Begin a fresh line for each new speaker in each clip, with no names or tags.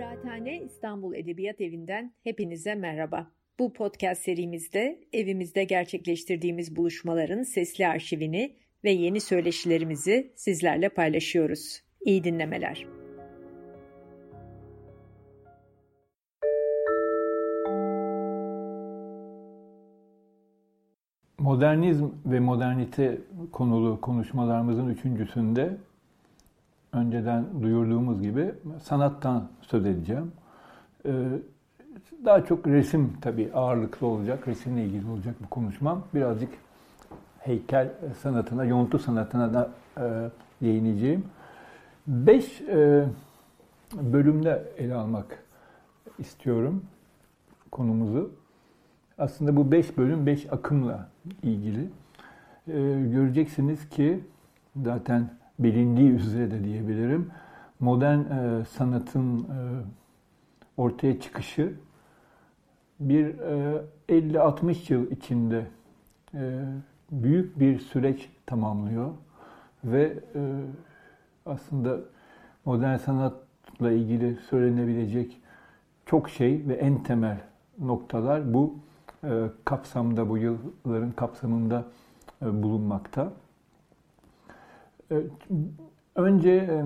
Kıraathane İstanbul Edebiyat Evi'nden hepinize merhaba. Bu podcast serimizde evimizde gerçekleştirdiğimiz buluşmaların sesli arşivini ve yeni söyleşilerimizi sizlerle paylaşıyoruz. İyi dinlemeler.
Modernizm ve modernite konulu konuşmalarımızın üçüncüsünde önceden duyurduğumuz gibi sanattan söz edeceğim. Ee, daha çok resim tabii ağırlıklı olacak, resimle ilgili olacak bu konuşmam. Birazcık heykel sanatına, yontu sanatına da e, değineceğim. Beş e, bölümde ele almak istiyorum konumuzu. Aslında bu beş bölüm beş akımla ilgili. E, göreceksiniz ki zaten bilindiği üzere de diyebilirim. Modern e, sanatın e, ortaya çıkışı bir e, 50-60 yıl içinde e, büyük bir süreç tamamlıyor ve e, aslında modern sanatla ilgili söylenebilecek çok şey ve en temel noktalar bu e, kapsamda, bu yılların kapsamında e, bulunmakta. E, önce e,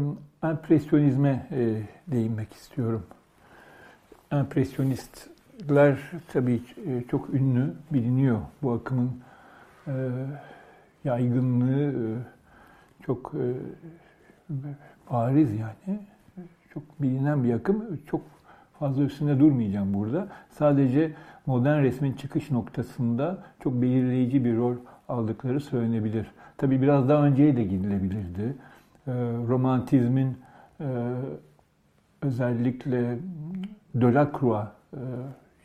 empresyonizme e, değinmek istiyorum. Empresyonistler tabii çok ünlü, biliniyor. Bu akımın yaygınlığı çok bariz yani. Çok bilinen bir akım. Çok fazla üstünde durmayacağım burada. Sadece modern resmin çıkış noktasında çok belirleyici bir rol aldıkları söylenebilir. Tabii biraz daha önceye de gidilebilirdi. Ee, romantizmin e, özellikle Delacroix, e,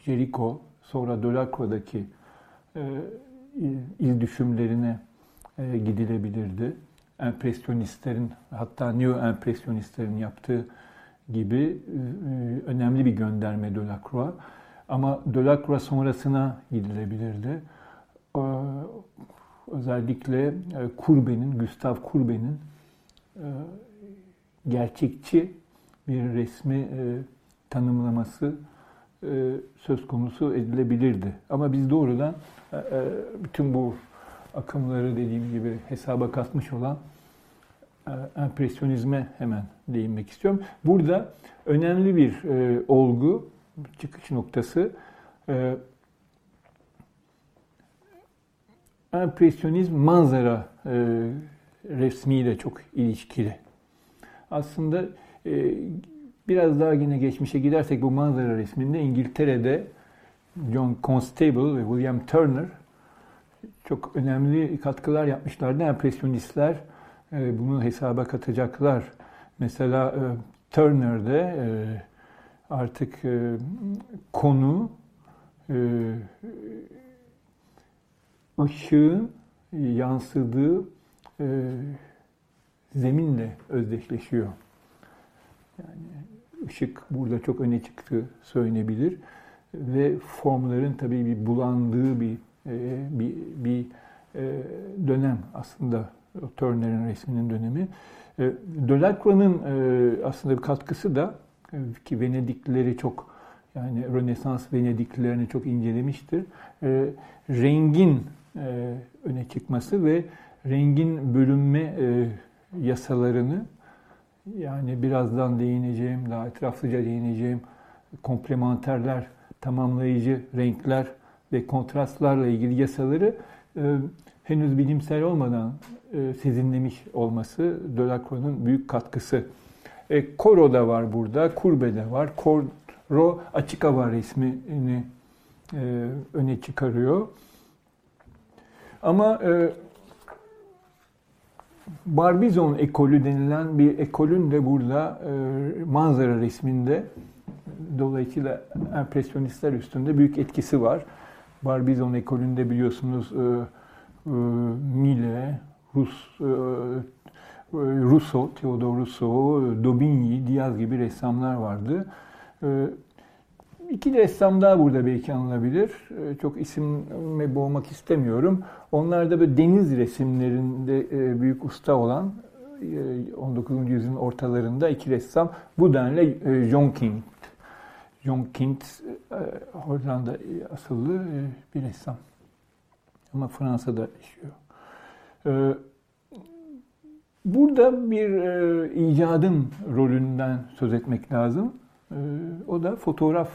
Jericho, sonra Delacroix'daki e, il düşümlerine e, gidilebilirdi. Empresyonistlerin hatta neo-empresyonistlerin yaptığı gibi e, önemli bir gönderme Delacroix. Ama Delacroix sonrasına gidilebilirdi. E, özellikle e, Kurbe'nin, Gustav Kurbe'nin e, gerçekçi bir resmi e, tanımlaması söz konusu edilebilirdi. Ama biz doğrudan bütün bu akımları dediğim gibi hesaba katmış olan empresyonizme hemen değinmek istiyorum. Burada önemli bir olgu, çıkış noktası Empresyonizm manzara e, resmiyle çok ilişkili. Aslında e, biraz daha yine geçmişe gidersek bu manzara resminde İngiltere'de John Constable ve William Turner çok önemli katkılar yapmışlardı. Empresyonistler e, bunu hesaba katacaklar. Mesela e, Turner'de e, artık e, konu e, ışığın yansıdığı e, zeminle özdeşleşiyor. Yani ışık burada çok öne çıktığı söylenebilir ve formların tabii bir bulandığı bir e, bir, bir e, dönem aslında Turner'in resminin dönemi. E, Delacroix'ın e, aslında bir katkısı da e, ki Venediklileri çok yani Rönesans Venediklilerini çok incelemiştir. E, rengin e, öne çıkması ve rengin bölünme e, yasalarını yani birazdan değineceğim, daha etraflıca değineceğim komplementerler, tamamlayıcı renkler ve kontrastlarla ilgili yasaları e, henüz bilimsel olmadan e, sezinlemiş olması Delacroix'un büyük katkısı. E, Koro da var burada, Kurbe de var. Koro açık hava resmini e, öne çıkarıyor. Ama e, Barbizon ekolü denilen bir ekolün de burada e, manzara resminde dolayısıyla empresyonistler üstünde büyük etkisi var. Barbizon ekolünde biliyorsunuz e, e, Mille, Rus, e, e Rousseau, Theodore Rousseau, Daubigny, Diaz gibi ressamlar vardı. E, İki ressam daha burada belki anılabilir. Ee, çok isimle boğmak istemiyorum. Onlar da böyle deniz resimlerinde e, büyük usta olan 19. yüzyılın ortalarında iki ressam bu denli John King. John King Hollanda asıllı bir ressam. Ama Fransa'da yaşıyor. Burada bir icadın rolünden söz etmek lazım. O da fotoğraf,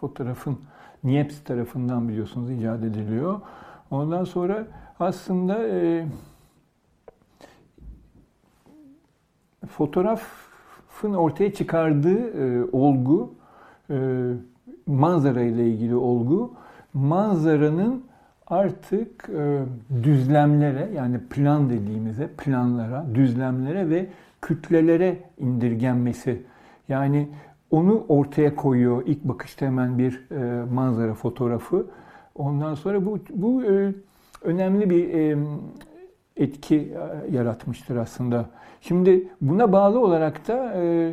fotoğrafın Niepce tarafından biliyorsunuz icat ediliyor. Ondan sonra aslında e, fotoğrafın ortaya çıkardığı e, olgu, e, manzara ile ilgili olgu, manzaranın artık e, düzlemlere yani plan dediğimize planlara, düzlemlere ve kütlelere indirgenmesi. Yani onu ortaya koyuyor ilk bakışta hemen bir e, manzara fotoğrafı. Ondan sonra bu bu e, önemli bir e, etki e, yaratmıştır aslında. Şimdi buna bağlı olarak da e,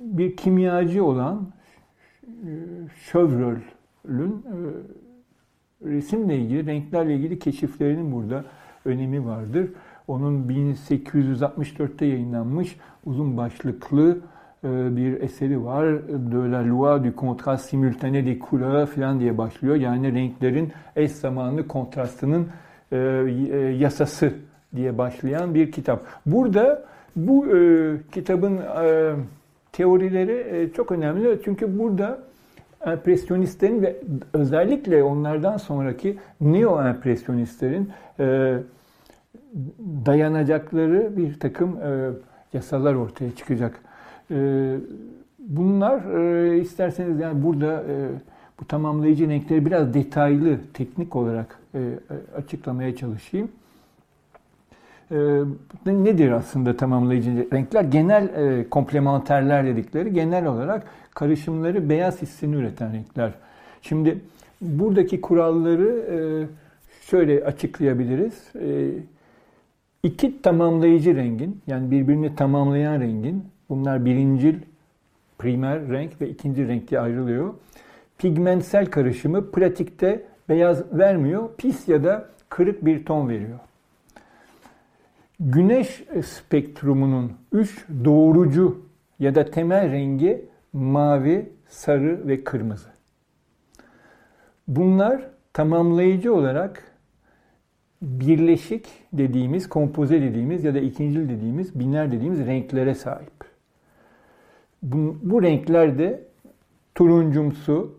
bir kimyacı olan e, e, resimle ilgili, renklerle ilgili keşiflerinin burada önemi vardır. Onun 1864'te yayınlanmış uzun başlıklı bir eseri var. De la loi du contraste simultané des couleurs falan diye başlıyor. Yani renklerin eş zamanlı kontrastının e, e, yasası diye başlayan bir kitap. Burada bu kitabın teorileri çok önemli. Çünkü burada empresyonistlerin ve özellikle onlardan sonraki neo-empresyonistlerin dayanacakları bir takım yasalar ortaya çıkacak. Ee, bunlar e, isterseniz yani burada e, bu tamamlayıcı renkleri biraz detaylı, teknik olarak e, açıklamaya çalışayım. Nedir aslında tamamlayıcı renkler? Genel komplementerler dedikleri genel olarak karışımları beyaz hissini üreten renkler. Şimdi buradaki kuralları şöyle açıklayabiliriz. İki tamamlayıcı rengin yani birbirini tamamlayan rengin Bunlar birincil, primer renk ve ikinci renk diye ayrılıyor. Pigmentsel karışımı pratikte beyaz vermiyor, pis ya da kırık bir ton veriyor. Güneş spektrumunun üç doğrucu ya da temel rengi mavi, sarı ve kırmızı. Bunlar tamamlayıcı olarak birleşik dediğimiz, kompoze dediğimiz ya da ikincil dediğimiz, biner dediğimiz renklere sahip. Bu, bu renklerde turuncumsu,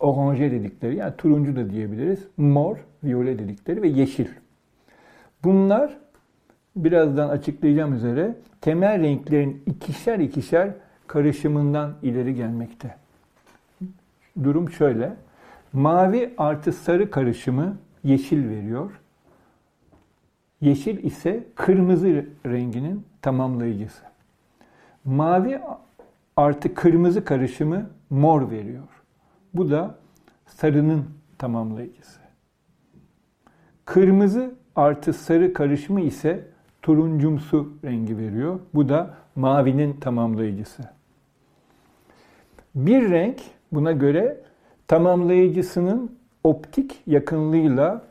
oranje dedikleri yani turuncu da diyebiliriz, mor, viyole dedikleri ve yeşil. Bunlar birazdan açıklayacağım üzere temel renklerin ikişer ikişer karışımından ileri gelmekte. Durum şöyle. Mavi artı sarı karışımı yeşil veriyor. Yeşil ise kırmızı renginin tamamlayıcısı. Mavi artı kırmızı karışımı mor veriyor. Bu da sarının tamamlayıcısı. Kırmızı artı sarı karışımı ise turuncumsu rengi veriyor. Bu da mavinin tamamlayıcısı. Bir renk buna göre tamamlayıcısının optik yakınlığıyla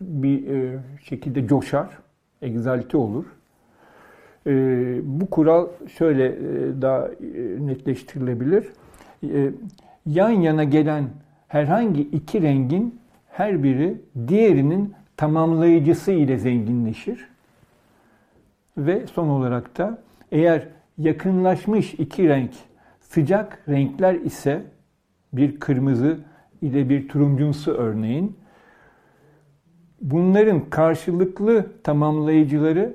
bir e, şekilde coşar, egzalte olur. Ee, bu kural şöyle e, daha e, netleştirilebilir. Ee, yan yana gelen herhangi iki rengin her biri diğerinin tamamlayıcısı ile zenginleşir. Ve son olarak da eğer yakınlaşmış iki renk sıcak renkler ise bir kırmızı ile bir turuncumsu örneğin bunların karşılıklı tamamlayıcıları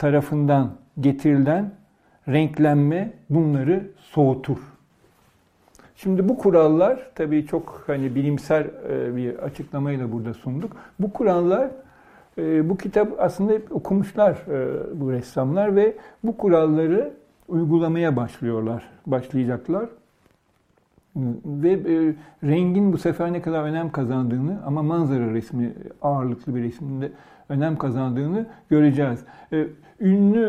tarafından getirilen renklenme bunları soğutur. Şimdi bu kurallar tabii çok hani bilimsel e, bir açıklamayla burada sunduk. Bu kurallar e, bu kitap aslında hep okumuşlar e, bu ressamlar ve bu kuralları uygulamaya başlıyorlar, başlayacaklar. Ve rengin bu sefer ne kadar önem kazandığını ama manzara resmi ağırlıklı bir resimde önem kazandığını göreceğiz. E, ünlü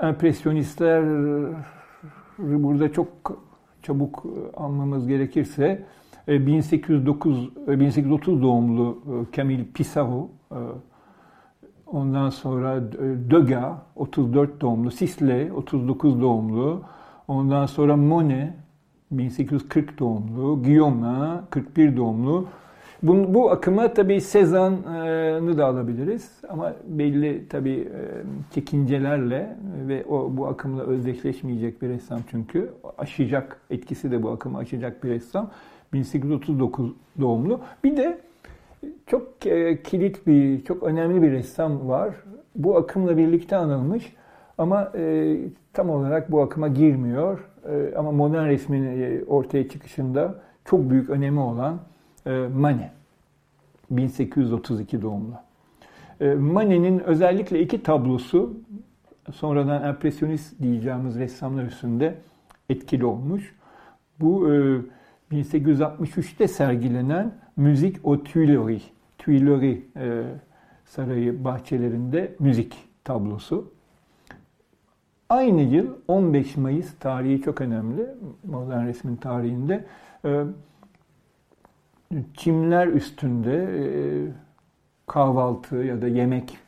e, empresyonistler burada çok çabuk anlamamız gerekirse 1809 e, 1830 doğumlu Camille Pissarro ondan sonra Degas 34 doğumlu, Sisley 39 doğumlu, ondan sonra Monet 1840 doğumlu, Guillaume 41 doğumlu. Bu, bu akıma tabii Cezanne'ı da alabiliriz ama belli tabii çekincelerle ve o bu akımla özdeşleşmeyecek bir ressam çünkü aşacak etkisi de bu akımı aşacak bir ressam. 1839 doğumlu. Bir de çok kilit bir, çok önemli bir ressam var. Bu akımla birlikte anılmış ama e, tam olarak bu akıma girmiyor. E, ama modern resmin e, ortaya çıkışında çok büyük önemi olan e, Manet. 1832 doğumlu. E, Manet'in özellikle iki tablosu sonradan empresyonist diyeceğimiz ressamlar üstünde etkili olmuş. Bu e, 1863'te sergilenen Müzik au Tuileries, Tuileries e, Sarayı bahçelerinde müzik tablosu. Aynı yıl 15 Mayıs tarihi çok önemli modern resmin tarihinde. Çimler üstünde e, kahvaltı ya da yemek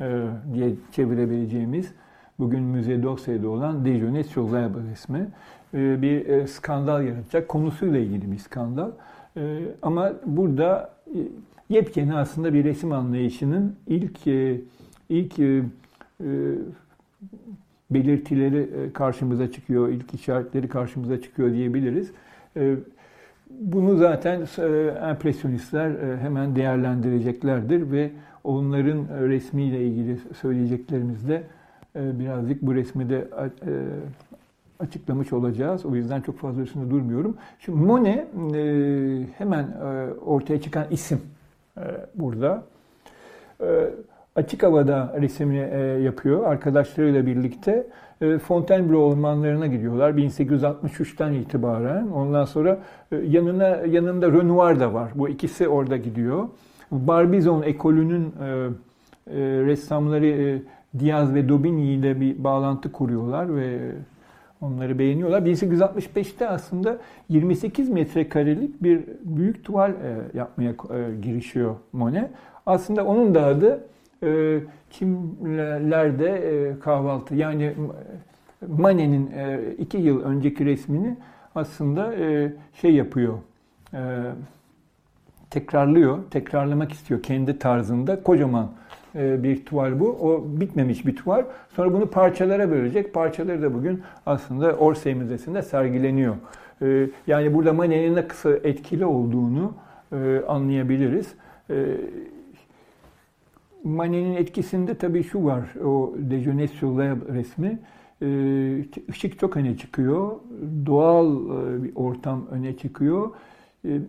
e, diye çevirebileceğimiz bugün Müze d'Orsay'da olan Déjeuner sur l'herbe resmi e, bir skandal yaratacak. Konusuyla ilgili bir skandal. Ama burada yepyeni aslında bir resim anlayışının ilk ilk belirtileri karşımıza çıkıyor, ilk işaretleri karşımıza çıkıyor diyebiliriz. Bunu zaten empresyonistler hemen değerlendireceklerdir ve onların resmiyle ilgili söyleyeceklerimizde birazcık bu resmi de açıklamış olacağız. O yüzden çok fazla üstünde durmuyorum. Şimdi Monet hemen ortaya çıkan isim burada. Açık havada resimini yapıyor arkadaşlarıyla birlikte. Fontainebleau ormanlarına gidiyorlar 1863'ten itibaren. Ondan sonra yanına yanında Renoir da var. Bu ikisi orada gidiyor. Barbizon ekolünün ressamları Diaz ve Daubigny ile bir bağlantı kuruyorlar ve onları beğeniyorlar. 1865'te aslında 28 metrekarelik bir büyük tuval yapmaya girişiyor Monet. Aslında onun da adı e, kimlerde e, kahvaltı yani Manet'in e, iki yıl önceki resmini aslında e, şey yapıyor e, tekrarlıyor tekrarlamak istiyor kendi tarzında kocaman e, bir tuval bu. O bitmemiş bir tuval. Sonra bunu parçalara bölecek. Parçaları da bugün aslında Orsay Müzesi'nde sergileniyor. E, yani burada Manet'in ne kısa etkili olduğunu e, anlayabiliriz. Manet'in etkisinde tabii şu var, o Dejeuner sur resmi. Ee, ışık çok öne çıkıyor, doğal e, bir ortam öne çıkıyor. Ee,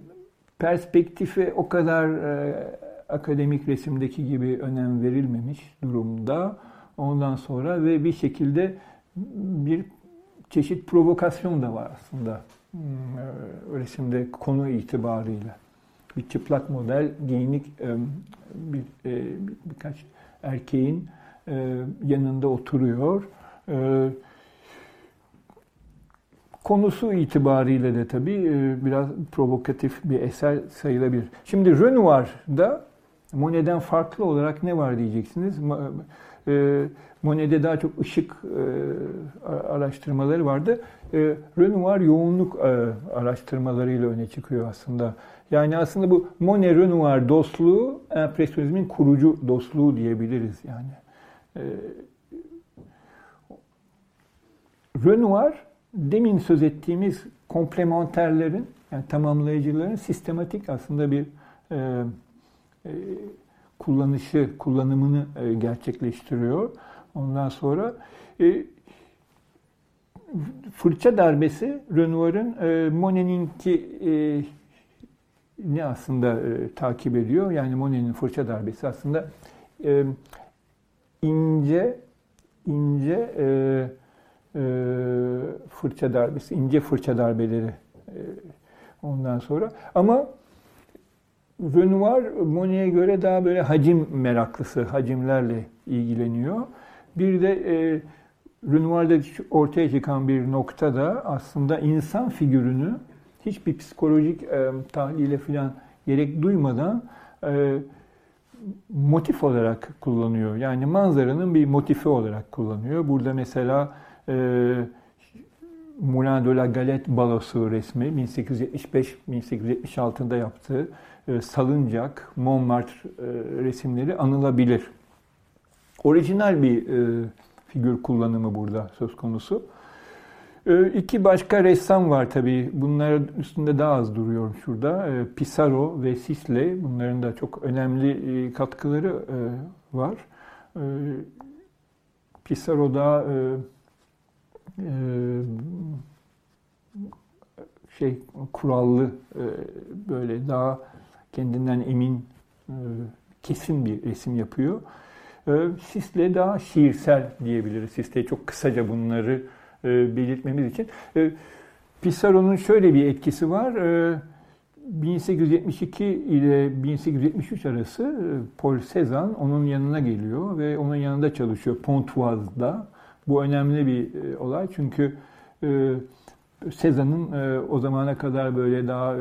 perspektife o kadar e, akademik resimdeki gibi önem verilmemiş durumda. Ondan sonra ve bir şekilde bir çeşit provokasyon da var aslında hmm, e, resimde konu itibarıyla bir çıplak model giyinik bir, bir birkaç erkeğin yanında oturuyor. Konusu itibariyle de tabii biraz provokatif bir eser sayılabilir. Şimdi Renoir'da Monet'den farklı olarak ne var diyeceksiniz. Monet'de daha çok ışık araştırmaları vardı. Renoir yoğunluk araştırmalarıyla öne çıkıyor aslında. Yani aslında bu Monet Renoir dostluğu empresyonizmin kurucu dostluğu diyebiliriz yani. Ee, Renoir demin söz ettiğimiz komplementerlerin yani tamamlayıcıların sistematik aslında bir e, e, kullanışı, kullanımını e, gerçekleştiriyor. Ondan sonra e, fırça darbesi Renoir'ın e, Monet'inki e, ne aslında e, takip ediyor? Yani Monet'in fırça darbesi aslında e, ince ince e, e, fırça darbesi, ince fırça darbeleri e, ondan sonra. Ama Renoir Monet'e göre daha böyle hacim meraklısı, hacimlerle ilgileniyor. Bir de e, Renoir'da ortaya çıkan bir nokta da aslında insan figürünü hiçbir psikolojik e, tahlile falan gerek duymadan e, motif olarak kullanıyor. Yani manzaranın bir motifi olarak kullanıyor. Burada mesela e, Moulin de la Galette balosu resmi 1875-1876'da yaptığı e, salıncak, Montmartre e, resimleri anılabilir. Orijinal bir e, figür kullanımı burada söz konusu. E, iki başka ressam var tabii. Bunların üstünde daha az duruyorum şurada. E, Pissarro ve Sisley. Bunların da çok önemli e, katkıları e, var. E, Pissarro da e, şey kurallı böyle daha kendinden emin kesin bir resim yapıyor. E, Sisle daha şiirsel diyebiliriz. Sisle çok kısaca bunları belirtmemiz için. Pissarro'nun şöyle bir etkisi var. 1872 ile 1873 arası Paul Cézanne onun yanına geliyor ve onun yanında çalışıyor Pontoise'da. Bu önemli bir olay çünkü Cézanne'ın o zamana kadar böyle daha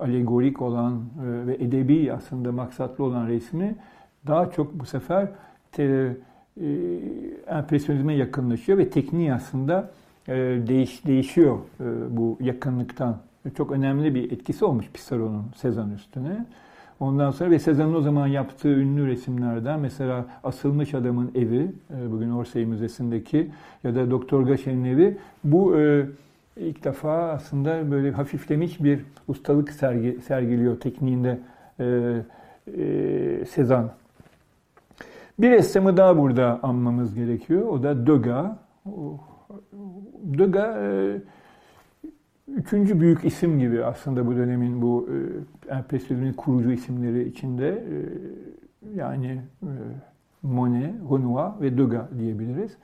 alegorik olan e, ve edebi aslında maksatlı olan resmi daha çok bu sefer te, e, empresyonizme yakınlaşıyor ve tekniği aslında e, değiş, değişiyor e, bu yakınlıktan. Çok önemli bir etkisi olmuş Pissarro'nun Sezan üstüne. Ondan sonra ve Sezan'ın o zaman yaptığı ünlü resimlerden mesela Asılmış Adamın Evi, e, bugün Orsay Müzesi'ndeki ya da Doktor Gaşen'in evi bu e, ilk defa aslında böyle hafiflemiş bir ustalık sergi, sergiliyor tekniğinde e, e, Sezan. Bir ressamı daha burada anmamız gerekiyor. O da Degas. Degas e, üçüncü büyük isim gibi aslında bu dönemin bu empresyonizmin kurucu isimleri içinde. E, yani e, Monet, Renoir ve Degas diyebiliriz.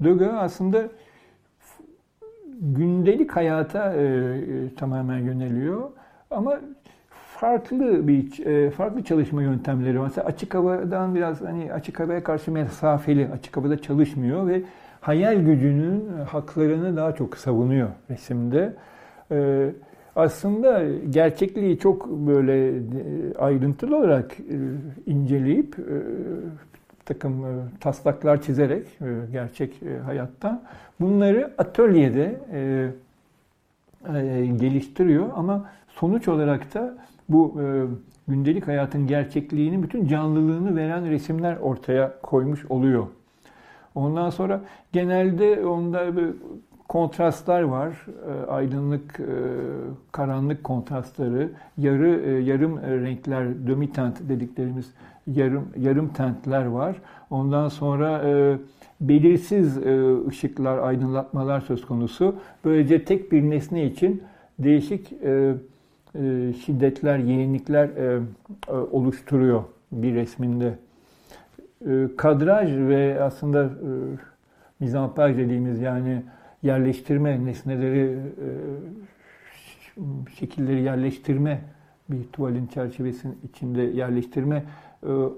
Degas aslında gündelik hayata tamamen yöneliyor. Ama farklı bir e, farklı çalışma yöntemleri var. Mesela açık havadan biraz hani açık havaya karşı mesafeli, açık havada çalışmıyor ve hayal gücünün haklarını daha çok savunuyor resimde. E, aslında gerçekliği çok böyle e, ayrıntılı olarak inceleyip takım taslaklar çizerek gerçek hayatta bunları atölyede geliştiriyor ama sonuç olarak da bu gündelik hayatın gerçekliğini, bütün canlılığını veren resimler ortaya koymuş oluyor. Ondan sonra genelde onda kontrastlar var. Aydınlık, karanlık kontrastları, yarı yarım renkler, demi-tent dediklerimiz yarım yarım tentler var. Ondan sonra e, belirsiz e, ışıklar, aydınlatmalar söz konusu. Böylece tek bir nesne için değişik e, e, şiddetler, yeğenlikler e, e, oluşturuyor bir resminde. Kadraj ve aslında e, mizampaj dediğimiz yani yerleştirme, nesneleri, şekilleri yerleştirme bir tuvalin çerçevesinin içinde yerleştirme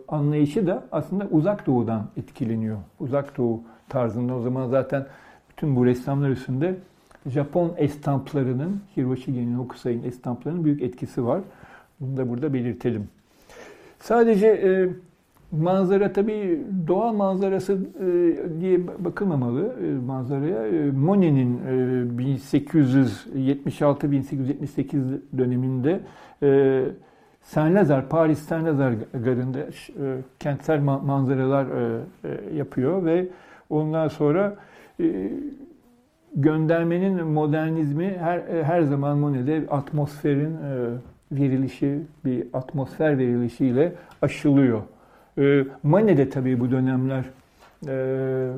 anlayışı da aslında uzak doğudan etkileniyor. Uzak doğu tarzında o zaman zaten bütün bu ressamlar üstünde Japon estamplarının, Hiroshi Hokusai'nin estamplarının büyük etkisi var. Bunu da burada belirtelim. Sadece e, manzara tabii doğa manzarası e, diye bakılmamalı e, manzaraya. E, Monet'in e, 1876-1878 döneminde e, Saint Lazare, Paris Saint Lazare garında e, kentsel manzaralar e, e, yapıyor ve ondan sonra e, göndermenin modernizmi her her zaman Monet'de atmosferin e, verilişi, bir atmosfer verilişiyle aşılıyor. E, Manet de tabii bu dönemler e,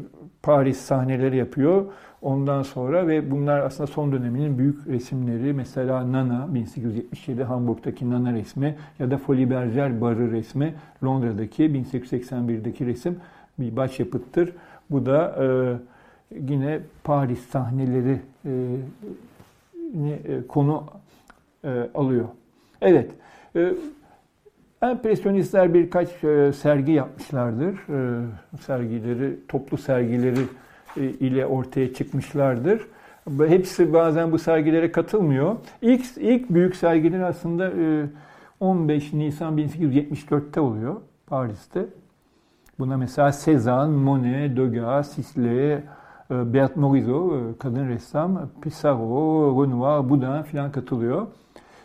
Paris sahneleri yapıyor. Ondan sonra ve bunlar aslında son döneminin büyük resimleri. Mesela Nana 1877 Hamburg'daki Nana resmi ya da Folie Bergère barı resmi Londra'daki 1881'deki resim bir başyapıttır. Bu da e, yine Paris sahneleri e, e, konu e, alıyor. Evet. Empresyonistler birkaç sergi yapmışlardır. Sergileri, toplu sergileri ile ortaya çıkmışlardır. Hepsi bazen bu sergilere katılmıyor. İlk, ilk büyük sergiler aslında 15 Nisan 1874'te oluyor. Paris'te. Buna mesela Cézanne, Monet, Degas, Sisley, Beat Morisot, e, kadın ressam, Pissarro, Renoir, Boudin filan katılıyor.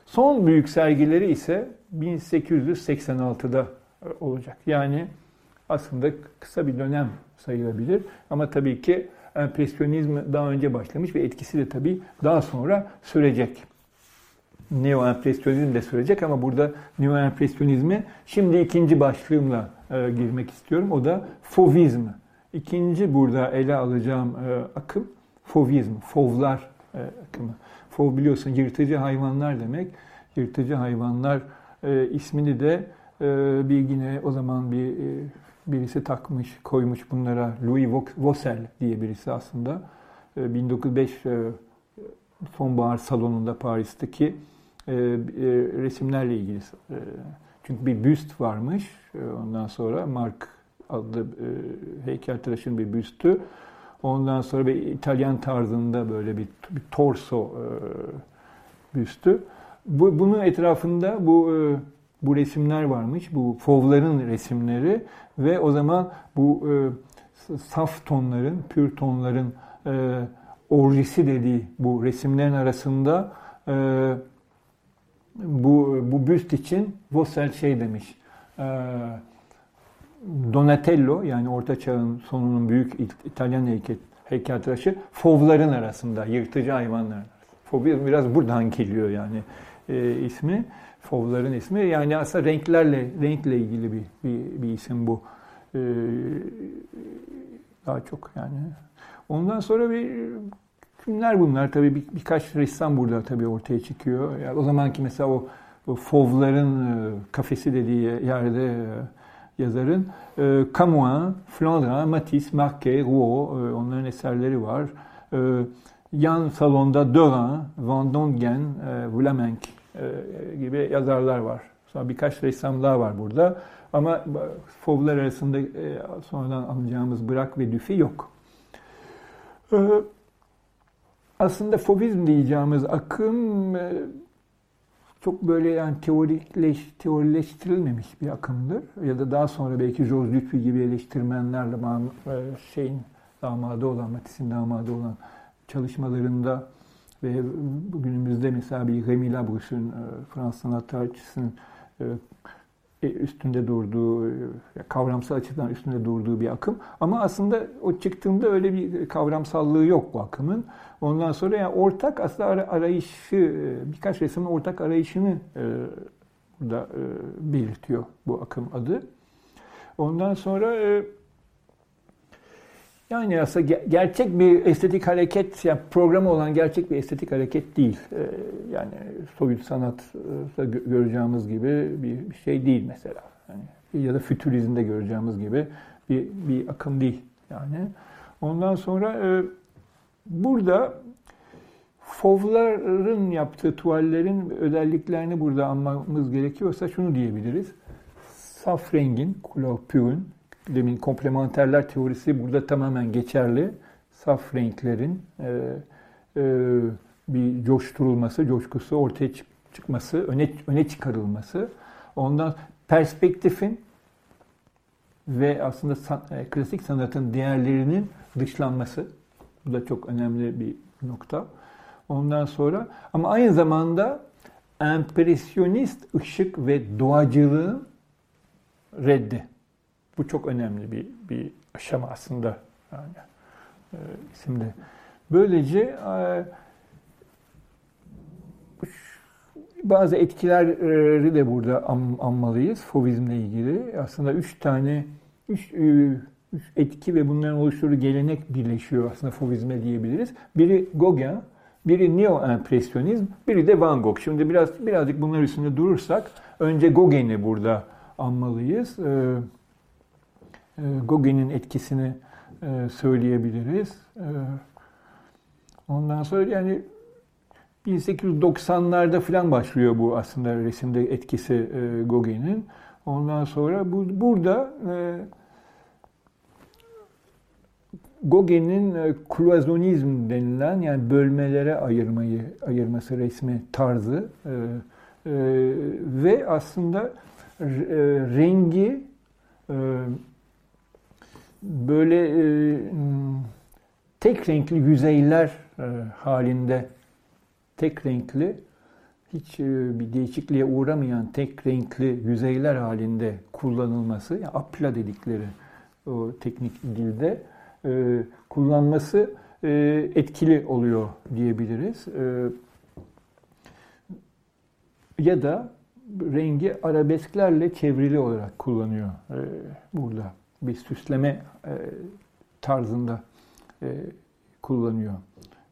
Son büyük sergileri ise 1886'da e, olacak. Yani aslında kısa bir dönem sayılabilir. Ama tabii ki empresyonizm daha önce başlamış ve etkisi de tabii daha sonra sürecek. Neo-empresyonizm de sürecek ama burada neo-empresyonizmi şimdi ikinci başlığımla e, girmek istiyorum. O da fovizm. İkinci burada ele alacağım e, akım fovizm, fovlar e, akımı. Fov biliyorsun yırtıcı hayvanlar demek. Yırtıcı hayvanlar e, ismini de e, bir yine o zaman bir e, birisi takmış, koymuş bunlara. Louis Vossel diye birisi aslında. 1905 e, e, sonbahar salonunda Paris'teki e, resimlerle ilgili. Çünkü bir büst varmış. Ondan sonra Mark adlı heykeltıraşın bir büstü. Ondan sonra bir İtalyan tarzında böyle bir, bir torso büstü. Bu, bunun etrafında bu bu resimler varmış. Bu fovların resimleri ve o zaman bu e, saf tonların, pür tonların e, orjisi dediği bu resimlerin arasında e, bu bu büst için Vossel şey demiş. E, Donatello yani Orta Çağ'ın sonunun büyük İtalyan heykel, heykeltıraşı fovların arasında, yırtıcı hayvanlar. Fobi biraz buradan geliyor yani e, ismi. Fovların ismi. Yani aslında renklerle renkle ilgili bir bir, bir isim bu. Ee, daha çok yani. Ondan sonra bir kimler bunlar tabii bir, birkaç ressam burada tabii ortaya çıkıyor. Yani o zamanki mesela o, o Fovların e, kafesi dediği yerde e, yazarın e, Camoin, Flandrin, Matisse, Marquet, Rouault e, onların eserleri var. E, yan salonda Dörin, Van Dongen, e, Vlamenck e, gibi yazarlar var. Sonra birkaç ressam daha var burada. Ama fovlar arasında e, sonradan anlayacağımız bırak ve düfi yok. E, aslında fovizm diyeceğimiz akım çok böyle yani teorileş, teorileştirilmemiş bir akımdır. Ya da daha sonra belki Georges Dupuy gibi eleştirmenlerle şeyin damadı olan, Matisse'in damadı olan çalışmalarında ve bugünümüzde mesela bir Remy Labrouche'un, e, Fransız sanat tarihçisinin e, e, üstünde durduğu, kavramsal açıdan üstünde durduğu bir akım. Ama aslında o çıktığında öyle bir kavramsallığı yok bu akımın. Ondan sonra yani ortak aslında arayışı, birkaç resmin ortak arayışını burada belirtiyor bu akım adı. Ondan sonra yani aslında gerçek bir estetik hareket, yani programı olan gerçek bir estetik hareket değil. Yani soyut sanatta göreceğimiz gibi bir şey değil mesela. Yani ya da fütürizmde göreceğimiz gibi bir, bir akım değil. Yani ondan sonra e, burada Fovların yaptığı tuvallerin özelliklerini burada anmamız gerekiyorsa şunu diyebiliriz. Saf rengin, couleur pur'ün demin komplementerler teorisi burada tamamen geçerli. Saf renklerin e, e, bir coşturulması, coşkusu ortaya çık çıkması, öne öne çıkarılması. Ondan perspektifin ve aslında san, e, klasik sanatın değerlerinin dışlanması. Bu da çok önemli bir nokta. Ondan sonra ama aynı zamanda empresyonist ışık ve doğacılığın reddi. Bu çok önemli bir, bir aşama aslında yani e, isimde. Böylece e, bazı etkileri de burada an, anmalıyız fovizmle ilgili. Aslında üç tane üç, e, etki ve bunların oluşturduğu gelenek birleşiyor aslında fovizme diyebiliriz. Biri Gauguin, biri neo-empresyonizm, biri de Van Gogh. Şimdi biraz birazcık bunlar üstünde durursak önce Gauguin'i burada anmalıyız. Ee, e, Gauguin'in etkisini e, söyleyebiliriz. E, ondan sonra yani 1890'larda falan başlıyor bu aslında resimde etkisi e, Gauguin'in. Ondan sonra bu, burada e, Gauguin'in e, cloisonizm denilen yani bölmelere ayırmayı ayırması resmi tarzı e, e, ve aslında e, rengi böyle tek renkli yüzeyler halinde tek renkli hiç bir değişikliğe uğramayan tek renkli yüzeyler halinde kullanılması, yani apla dedikleri o teknik dilde kullanması etkili oluyor diyebiliriz. Ya da rengi arabesklerle çevrili olarak kullanıyor e, burada. Bir süsleme e, tarzında e, kullanıyor.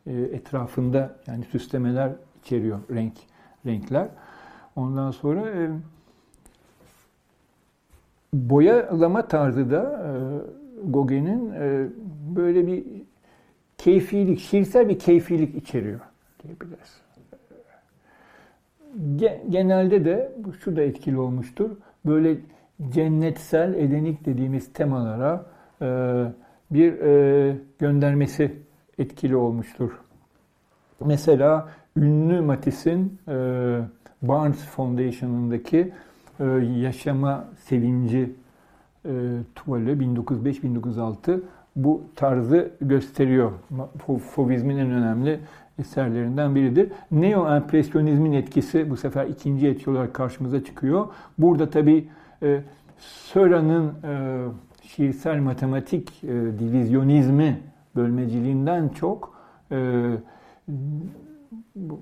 E, etrafında yani süslemeler içeriyor renk renkler. Ondan sonra e, boyalama tarzı da e, Gauguin'in e, böyle bir keyfilik, şiirsel bir keyfilik içeriyor diyebiliriz genelde de şu da etkili olmuştur. Böyle cennetsel edenik dediğimiz temalara e, bir e, göndermesi etkili olmuştur. Mesela ünlü Matisse'in e, Barnes Foundation'ındaki Yaşama Sevinci tuvali 1905-1906 bu tarzı gösteriyor. Fovizmin en önemli eserlerinden biridir. Neo-empresyonizmin etkisi bu sefer ikinci etki olarak karşımıza çıkıyor. Burada tabi e, Söra'nın e, şiirsel matematik e, divizyonizmi bölmeciliğinden çok e,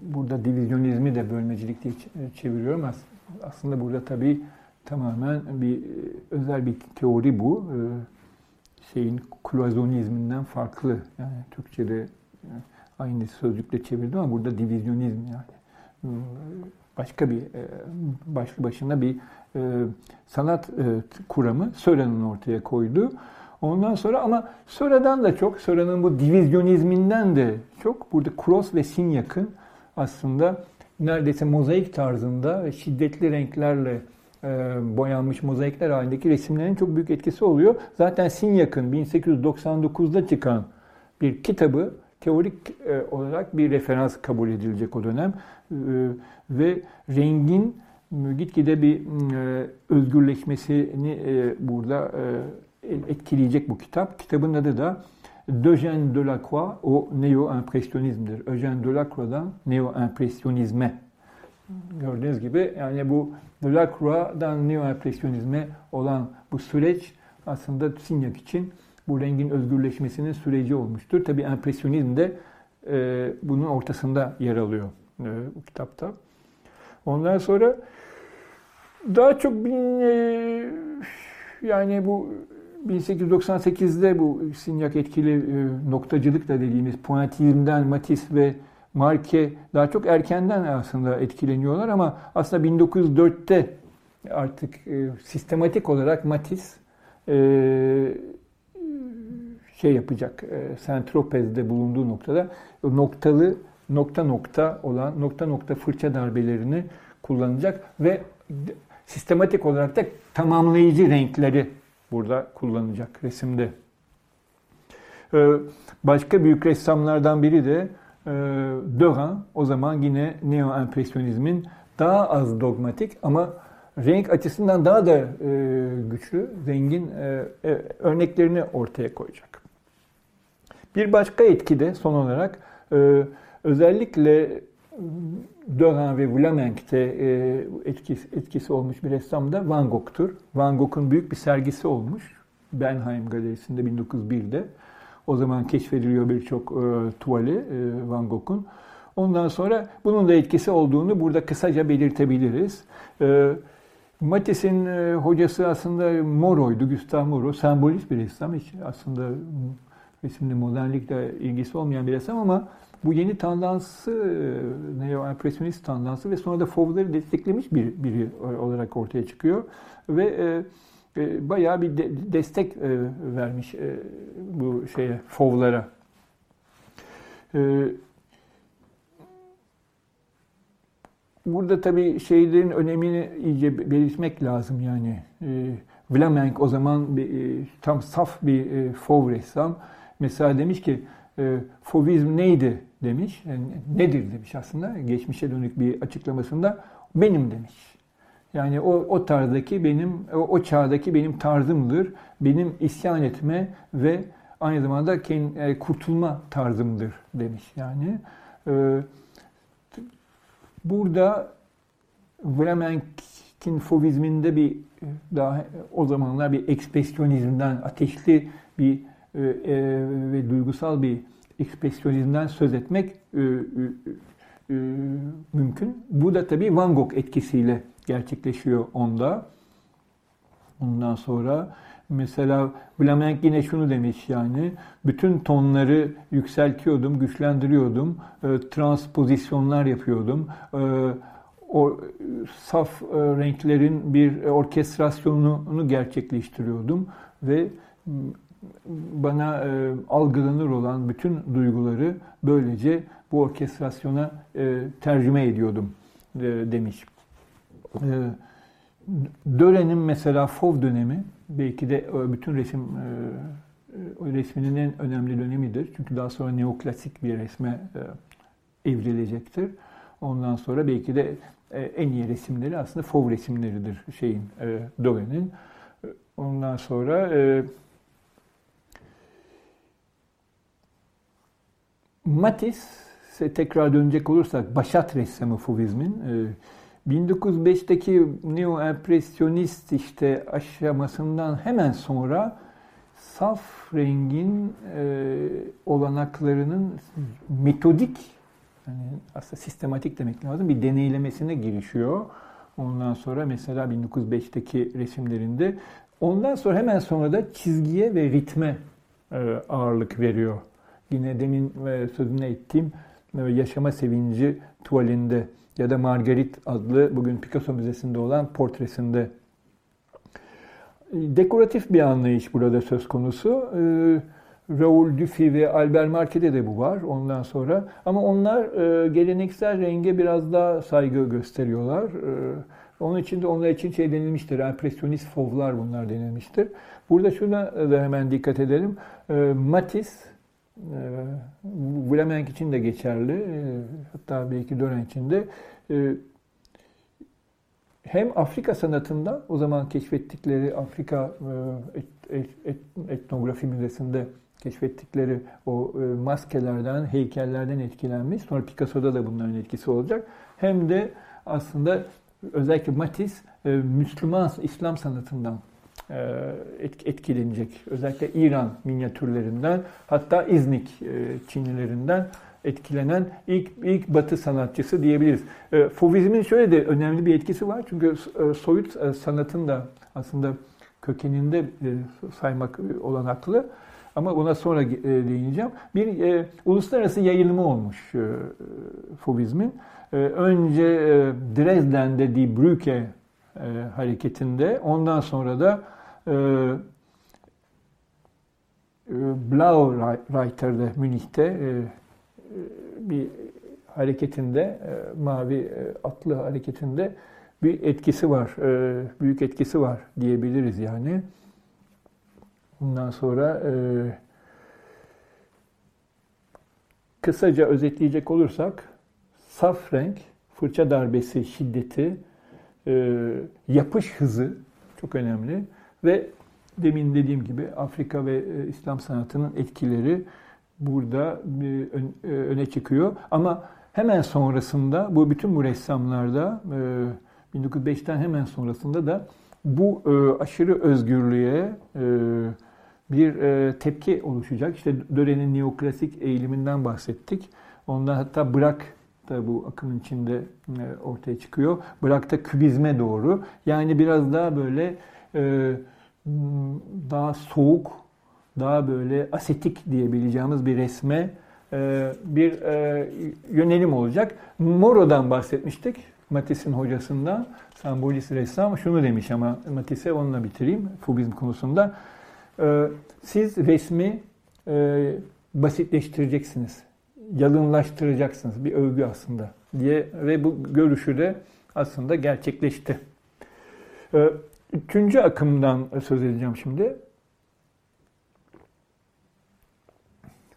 burada divizyonizmi de bölmecilik diye çeviriyorum. Aslında burada tabi tamamen bir e, özel bir teori bu. E, şeyin klozonizminden farklı. Yani Türkçe'de yani aynı sözcükle çevirdim ama burada divizyonizm yani başka bir e, başlı başına bir e, sanat e, kuramı Söra'nın ortaya koydu. Ondan sonra ama Söra'dan da çok, Söra'nın bu divizyonizminden de çok burada Cross ve Sinyak'ın aslında neredeyse mozaik tarzında şiddetli renklerle boyanmış mozaikler halindeki resimlerin çok büyük etkisi oluyor. Zaten Sinyak'ın 1899'da çıkan bir kitabı teorik e, olarak bir referans kabul edilecek o dönem e, ve rengin gitgide bir e, özgürleşmesini burada etkileyecek bu kitap. Kitabın adı da D'Eugène Delacroix o neo-impresyonizmdir. Eugène Delacroix'dan neo-impresyonizme. Gördüğünüz gibi yani bu Delacroix'dan neo-impresyonizme olan bu süreç aslında Signac için bu rengin özgürleşmesinin süreci olmuştur. Tabi empresyonizm de e, bunun ortasında yer alıyor e, bu kitapta. Ondan sonra daha çok bin, e, yani bu 1898'de bu Sinyak etkili e, noktacılık da dediğimiz pointizmden Matisse ve Marke daha çok erkenden aslında etkileniyorlar ama aslında 1904'te artık e, sistematik olarak Matisse e, şey yapacak. E, Saint-Tropez'de bulunduğu noktada noktalı nokta nokta olan nokta nokta fırça darbelerini kullanacak ve sistematik olarak da tamamlayıcı renkleri burada kullanacak resimde. E, başka büyük ressamlardan biri de e. O zaman yine neo-empresyonizmin daha az dogmatik ama renk açısından daha da güçlü, zengin örneklerini ortaya koyacak. Bir başka etki de son olarak e, özellikle Döran ve Vlamenk'te e, etkisi, etkisi olmuş bir ressam da Van Gogh'tur. Van Gogh'un büyük bir sergisi olmuş. Bernheim Galerisi'nde 1901'de. O zaman keşfediliyor birçok e, tuvali e, Van Gogh'un. Ondan sonra bunun da etkisi olduğunu burada kısaca belirtebiliriz. E, Matisse'in e, hocası aslında Moro'ydu, Gustave Moro. Sembolist bir ressam. Hiç aslında resimde modernlikle ilgisi olmayan bir ressam ama bu yeni tandansı, e, neo-empresyonist tandansı ve sonra da Fauve'ları desteklemiş bir biri olarak ortaya çıkıyor. Ve e, bayağı bir de, destek e, vermiş e, bu şeye Fauve'lara. E, burada tabii şeylerin önemini iyice belirtmek lazım yani. E, Vlamenck o zaman bir, e, tam saf bir e, Fauve ressam Mesela demiş ki e, fovizm neydi demiş. Yani nedir demiş aslında. Geçmişe dönük bir açıklamasında benim demiş. Yani o, o tarzdaki benim, o, o çağdaki benim tarzımdır. Benim isyan etme ve aynı zamanda kendi, e, kurtulma tarzımdır demiş yani. E, burada Vlamenk'in fovizminde bir daha o zamanlar bir ekspresyonizmden, ateşli bir e, e, ve duygusal bir ekspresyonizmden söz etmek e, e, e, mümkün. Bu da tabii Van Gogh etkisiyle gerçekleşiyor onda. Ondan sonra mesela Vlamenk yine şunu demiş yani bütün tonları yükseltiyordum, güçlendiriyordum, e, transpozisyonlar yapıyordum. E, o saf e, renklerin bir orkestrasyonunu gerçekleştiriyordum ve bana e, algılanır olan bütün duyguları böylece bu orkestrasyona e, tercüme ediyordum e, demiş. E, Dören'in mesela Fov dönemi belki de e, bütün resim e, resminin en önemli dönemidir. Çünkü daha sonra neoklasik bir resme e, evrilecektir. Ondan sonra belki de e, en iyi resimleri aslında Fov resimleridir şeyin e, Dogen'in. Ondan sonra e, Matisse tekrar dönecek olursak başat ressamı Fauvizmin 1905'teki neo-empresyonist işte aşamasından hemen sonra saf rengin olanaklarının metodik yani aslında sistematik demek lazım bir deneylemesine girişiyor. Ondan sonra mesela 1905'teki resimlerinde ondan sonra hemen sonra da çizgiye ve ritme ağırlık veriyor yine demin e, sözünü ettiğim e, Yaşama Sevinci tuvalinde ya da Margarit adlı bugün Picasso Müzesi'nde olan portresinde. Dekoratif bir anlayış burada söz konusu. E, Raoul Dufy ve Albert Marquet'de de bu var ondan sonra. Ama onlar geleneksel renge biraz daha saygı gösteriyorlar. Onun için de onlar için şey denilmiştir. Empresyonist fovlar bunlar denilmiştir. Burada şuna da hemen dikkat edelim. Matisse Vlamenk ee, için de geçerli. Ee, hatta belki dönem için de ee, hem Afrika sanatında o zaman keşfettikleri Afrika e, et, et, etnografi müzesinde keşfettikleri o e, maskelerden, heykellerden etkilenmiş. Sonra Picasso'da da bunların etkisi olacak. Hem de aslında özellikle Matisse e, Müslüman İslam sanatından etkilenecek. Özellikle İran minyatürlerinden hatta İznik e, Çinlilerinden etkilenen ilk ilk Batı sanatçısı diyebiliriz. E, Fauvizmin şöyle de önemli bir etkisi var. Çünkü soyut sanatın da aslında kökeninde saymak olanaklı. Ama ona sonra değineceğim. Bir e, uluslararası yayılımı olmuş e, Fauvizmin. E, önce e, Dresden'de Die Brücke e, hareketinde, ondan sonra da e, Blau Reiter'de Münih'te e, e, bir hareketinde, mavi atlı hareketinde bir etkisi var, büyük etkisi var diyebiliriz yani. Bundan sonra kısaca özetleyecek olursak saf renk, fırça darbesi şiddeti, yapış hızı çok önemli. Ve demin dediğim gibi Afrika ve e, İslam sanatının etkileri burada e, öne çıkıyor. Ama hemen sonrasında bu bütün bu ressamlarda 1905'ten e, hemen sonrasında da bu aşırı özgürlüğe bir tepki oluşacak. İşte Dören'in neoklasik eğiliminden bahsettik. Ondan hatta bırak da bu akımın içinde ortaya çıkıyor. Bırak da kübizme doğru. Yani biraz daha böyle e, daha soğuk, daha böyle asetik diyebileceğimiz bir resme e, bir e, yönelim olacak. Moro'dan bahsetmiştik. Matisse'in hocasından, sembolist ressam şunu demiş ama Matisse onunla bitireyim fubizm konusunda. Siz resmi basitleştireceksiniz, yalınlaştıracaksınız. Bir övgü aslında diye ve bu görüşü de aslında gerçekleşti. Üçüncü akımdan söz edeceğim şimdi.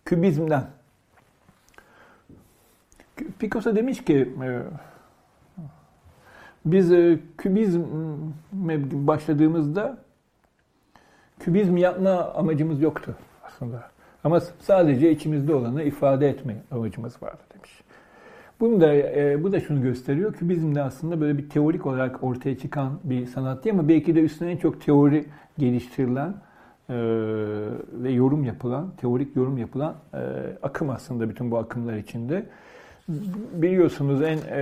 Kübizmden. Picasso demiş ki e, Biz e, kübizme başladığımızda kübizm yapma amacımız yoktu aslında. Ama sadece içimizde olanı ifade etme amacımız vardı demiş. Bunu da, e, bu da şunu gösteriyor. Kübizm de aslında böyle bir teorik olarak ortaya çıkan bir sanat değil ama belki de üstüne en çok teori geliştirilen e, ve yorum yapılan, teorik yorum yapılan e, akım aslında bütün bu akımlar içinde. Biliyorsunuz en e,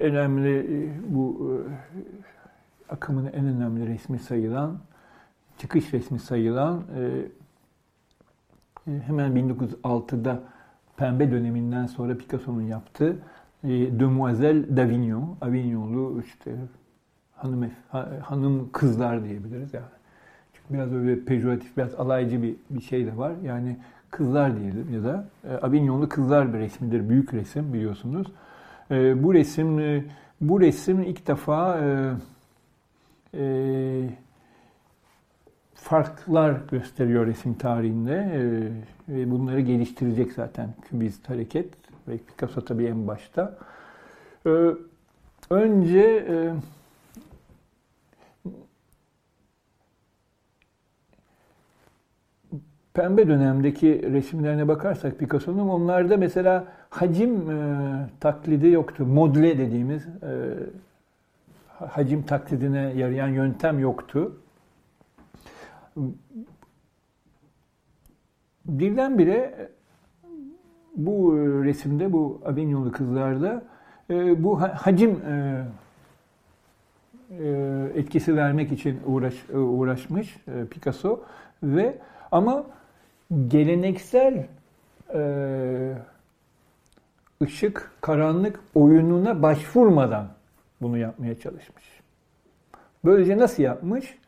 önemli e, bu e, akımın en önemli resmi sayılan, çıkış resmi sayılan e, hemen 1906'da Pembe döneminden sonra Picasso'nun yaptığı e, Demoiselle d'Avignon, Avignonlu işte hanım hanım kızlar diyebiliriz yani. Çünkü biraz öyle pejoratif, biraz alaycı bir bir şey de var. Yani kızlar diyelim ya da e, Avignonlu kızlar bir resmidir. Büyük resim biliyorsunuz. E, bu resim e, bu resim ilk defa e, e, farklar gösteriyor resim tarihinde e, bunları geliştirecek zaten Kübist hareket ve Picasso tabii en başta. E, önce e, pembe dönemdeki resimlerine bakarsak Picasso'nun onlarda mesela hacim e, taklidi yoktu. Modle dediğimiz e, hacim taklidine yarayan yöntem yoktu. Birdenbire bu resimde, bu Avignonlu kızlarda e, bu hacim e, e, etkisi vermek için uğraş, uğraşmış Picasso ve ama geleneksel ışık karanlık oyununa başvurmadan bunu yapmaya çalışmış. Böylece nasıl yapmış?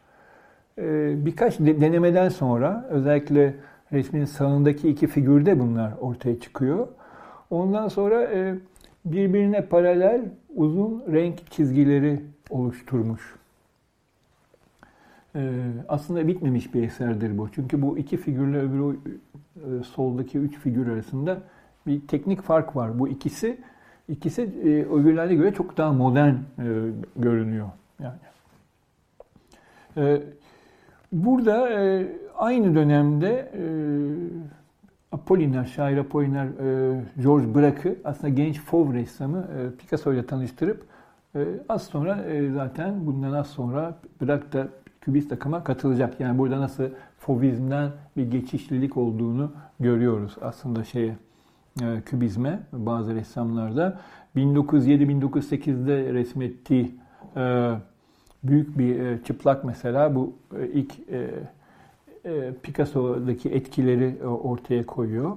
Birkaç denemeden sonra özellikle resmin sağındaki iki figürde bunlar ortaya çıkıyor. Ondan sonra birbirine paralel uzun renk çizgileri oluşturmuş. Aslında bitmemiş bir eserdir bu. Çünkü bu iki figürle öbürü soldaki üç figür arasında bir teknik fark var. Bu ikisi ikisi öbürlerine göre çok daha modern görünüyor. Yani. Burada aynı dönemde e, Apollinaire, şair Apollinaire e, George Braque'ı aslında genç Fauve ressamı e, Picasso ile tanıştırıp e, az sonra e, zaten bundan az sonra Braque da kübist akıma katılacak. Yani burada nasıl Fauvizmden bir geçişlilik olduğunu görüyoruz aslında şeye e, kübizme bazı ressamlarda. 1907-1908'de resmettiği e, büyük bir e, çıplak mesela bu e, ilk e, Picasso'daki etkileri ortaya koyuyor.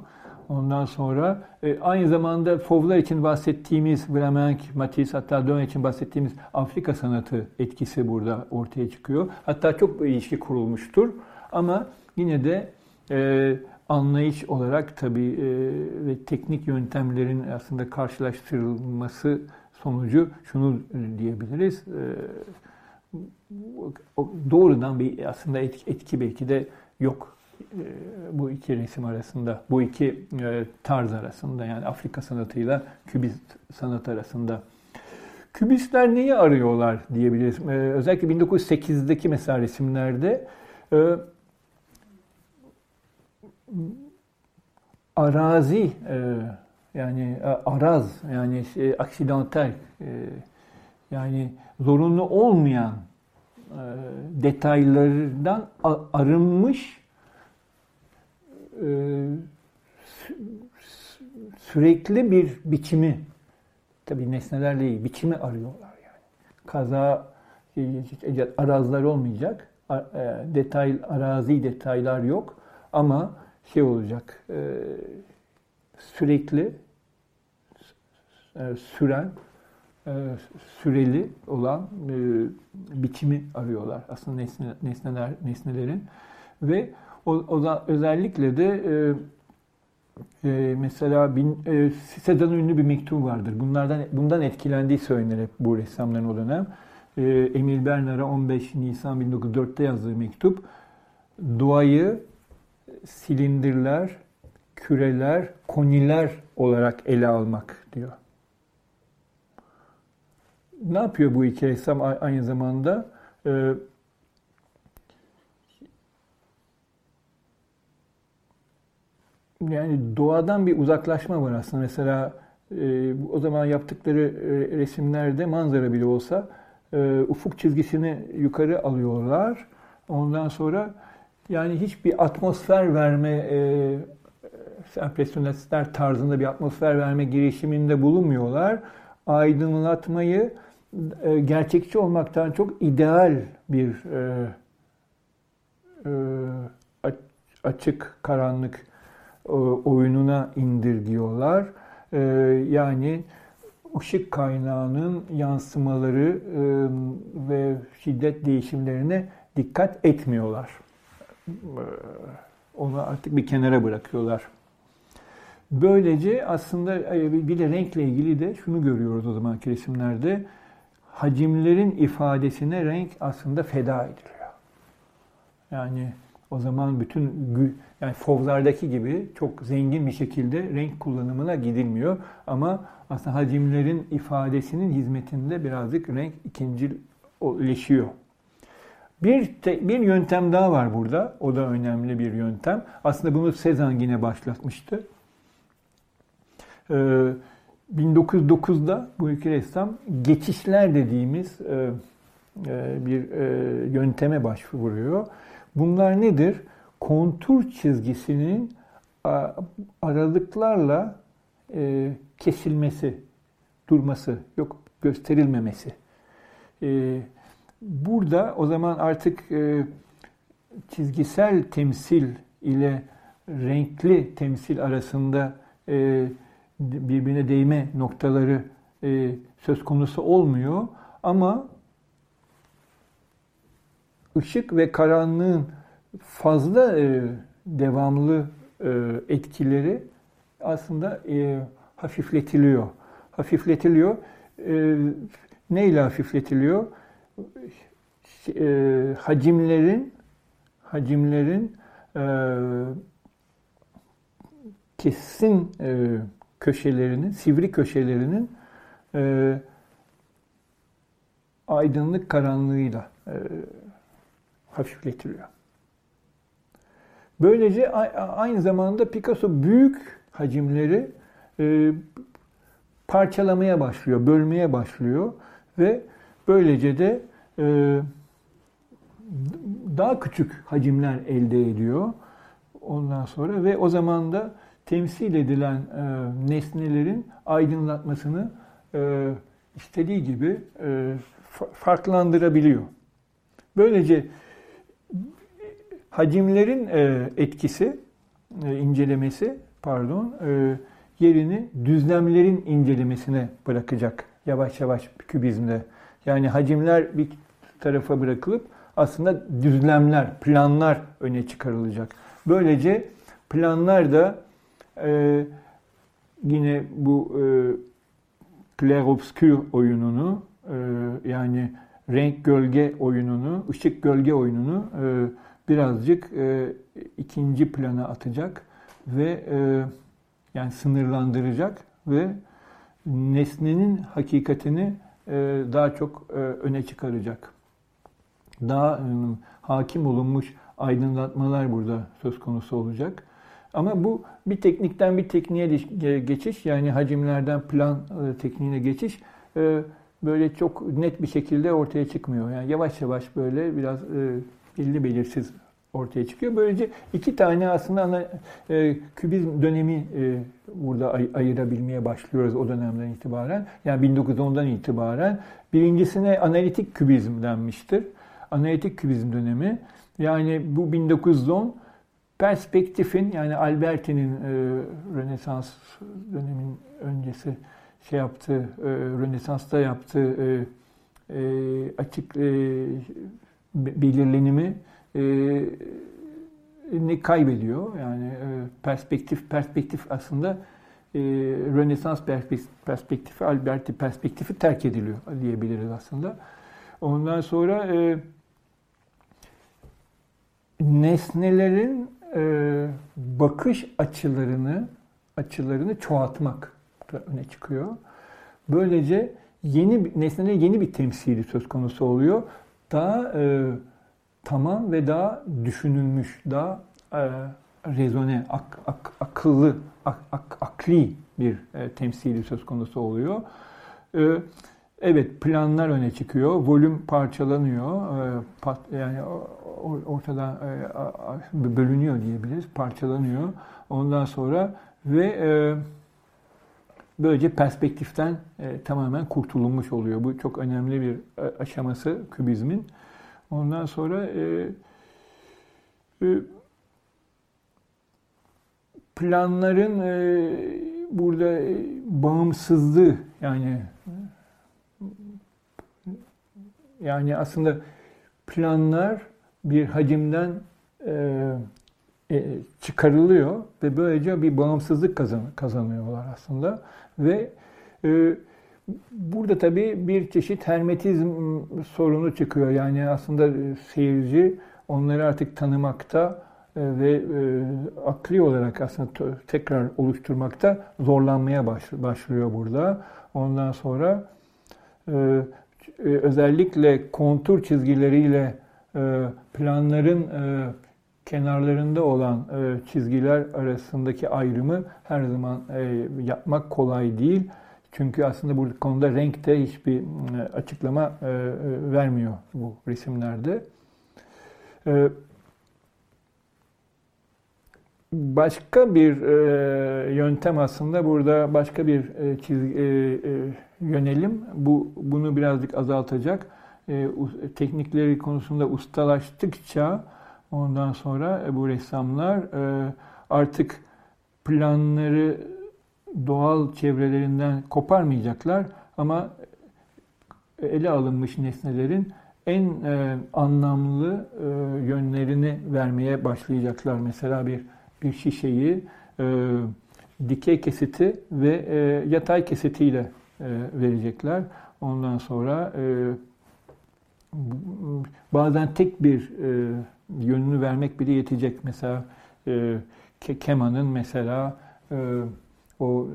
Ondan sonra aynı zamanda Fauve'lar için bahsettiğimiz Vlaminck, Matisse hatta Dön için bahsettiğimiz Afrika sanatı etkisi burada ortaya çıkıyor. Hatta çok ilişki kurulmuştur. Ama yine de anlayış olarak tabii ve teknik yöntemlerin aslında karşılaştırılması sonucu şunu diyebiliriz. E, doğrudan bir aslında etki, etki belki de yok e, bu iki resim arasında, bu iki e, tarz arasında yani Afrika sanatıyla Kübist sanat arasında. Kübistler neyi arıyorlar diyebiliriz. E, özellikle 1908'deki mesela resimlerde arazi yani araz yani şey, aksidantal yani zorunlu olmayan e, detaylardan arınmış e, sürekli bir biçimi tabi nesnelerle değil biçimi arıyorlar yani. Kaza e, arazlar olmayacak. Detay arazi detaylar yok ama şey olacak sürekli süren e, süreli olan e, biçimi arıyorlar aslında nesne, nesneler nesnelerin ve o, o da özellikle de e, e, mesela bin, e, Sedan'ın ünlü bir mektubu vardır. Bunlardan bundan etkilendiği söylenir hep bu ressamların o dönem. E, Emil Bernard'a 15 Nisan 1904'te yazdığı mektup duayı silindirler, küreler, koniler olarak ele almak diyor. Ne yapıyor bu iki ressam aynı zamanda? E, yani doğadan bir uzaklaşma var aslında. Mesela e, o zaman yaptıkları e, resimlerde manzara bile olsa e, ufuk çizgisini yukarı alıyorlar. Ondan sonra yani hiçbir atmosfer verme e, empresyonistler tarzında bir atmosfer verme girişiminde bulunmuyorlar. Aydınlatmayı e, gerçekçi olmaktan çok ideal bir e, e, açık karanlık e, oyununa indirgiyorlar. E, yani ışık kaynağının yansımaları e, ve şiddet değişimlerine dikkat etmiyorlar. Onu artık bir kenara bırakıyorlar. Böylece aslında bir de renkle ilgili de şunu görüyoruz o zamanki resimlerde. Hacimlerin ifadesine renk aslında feda ediliyor. Yani o zaman bütün yani fovlardaki gibi çok zengin bir şekilde renk kullanımına gidilmiyor. Ama aslında hacimlerin ifadesinin hizmetinde birazcık renk ikincileşiyor. Bir, te, bir yöntem daha var burada. O da önemli bir yöntem. Aslında bunu Sezan yine başlatmıştı. Ee, 1909'da bu iki ressam geçişler dediğimiz e, e, bir e, yönteme başvuruyor. Bunlar nedir? Kontur çizgisinin aralıklarla e, kesilmesi, durması, yok gösterilmemesi. E, burada o zaman artık e, çizgisel temsil ile renkli temsil arasında birbirine değme noktaları söz konusu olmuyor. Ama ışık ve karanlığın fazla e, devamlı e, etkileri aslında e, hafifletiliyor. Hafifletiliyor. E, neyle hafifletiliyor? E, hacimlerin hacimlerin e, kesin e, köşelerinin, sivri köşelerinin e, aydınlık karanlığıyla e, hafifletiliyor. Böylece aynı zamanda Picasso büyük hacimleri e, parçalamaya başlıyor, bölmeye başlıyor ve böylece de e, daha küçük hacimler elde ediyor. Ondan sonra ve o zaman da temsil edilen e, nesnelerin aydınlatmasını e, istediği gibi e, farklandırabiliyor. Böylece hacimlerin e, etkisi, e, incelemesi, pardon, e, yerini düzlemlerin incelemesine bırakacak yavaş yavaş kübizmde. Yani hacimler bir tarafa bırakılıp aslında düzlemler, planlar öne çıkarılacak. Böylece planlar da e, yine bu e, clair obscur oyununu e, yani renk gölge oyununu, ışık gölge oyununu e, birazcık e, ikinci plana atacak ve e, yani sınırlandıracak ve nesnenin hakikatini e, daha çok e, öne çıkaracak. Daha e, hakim olunmuş aydınlatmalar burada söz konusu olacak. Ama bu bir teknikten bir tekniğe geçiş yani hacimlerden plan e, tekniğine geçiş e, böyle çok net bir şekilde ortaya çıkmıyor. Yani yavaş yavaş böyle biraz e, belli belirsiz ortaya çıkıyor. Böylece iki tane aslında ana, e, kübizm dönemi e, burada ay, ayırabilmeye başlıyoruz o dönemden itibaren. Yani 1910'dan itibaren. Birincisine analitik kübizm denmiştir. Analitik kübizm dönemi. Yani bu 1910 perspektifin yani Alberti'nin e, Rönesans dönemin öncesi şey yaptığı, e, Rönesans'ta yaptığı e, e, açık e, belirlenimi e, ne kaybediyor. Yani e, perspektif perspektif aslında e, Rönesans perspektifi, Alberti perspektifi terk ediliyor diyebiliriz aslında. Ondan sonra e, nesnelerin e, bakış açılarını açılarını çoğaltmak öne çıkıyor. Böylece yeni nesnenin yeni bir temsili söz konusu oluyor. Daha e, tamam ve daha düşünülmüş, daha e, rezone, ak, ak, akıllı, ak, ak, akli bir e, temsili söz konusu oluyor. E, evet planlar öne çıkıyor, volüm parçalanıyor, e, pat, yani ortadan e, bölünüyor diyebiliriz, parçalanıyor. Ondan sonra ve e, böylece perspektiften e, tamamen kurtulmuş oluyor. Bu çok önemli bir aşaması kübizmin. Ondan sonra planların burada bağımsızlığı yani yani aslında planlar bir hacimden e, e, çıkarılıyor ve böylece bir bağımsızlık kazan, kazanıyorlar aslında ve e, burada tabii bir çeşit hermetizm sorunu çıkıyor yani aslında seyirci onları artık tanımakta e, ve e, akli olarak aslında tekrar oluşturmakta zorlanmaya başlıyor burada. Ondan sonra e, özellikle kontur çizgileriyle planların kenarlarında olan çizgiler arasındaki ayrımı her zaman yapmak kolay değil. Çünkü aslında bu konuda renkte hiçbir açıklama vermiyor bu resimlerde. Başka bir e, yöntem aslında burada başka bir e, çizgi, e, e, yönelim bu bunu birazcık azaltacak. E, teknikleri konusunda ustalaştıkça ondan sonra e, bu ressamlar e, artık planları doğal çevrelerinden koparmayacaklar ama ele alınmış nesnelerin en e, anlamlı e, yönlerini vermeye başlayacaklar. Mesela bir şişeyi e, dikey kesiti ve e, yatay kesitiyle e, verecekler. Ondan sonra e, bazen tek bir e, yönünü vermek bile yetecek. Mesela e, kemanın mesela e, o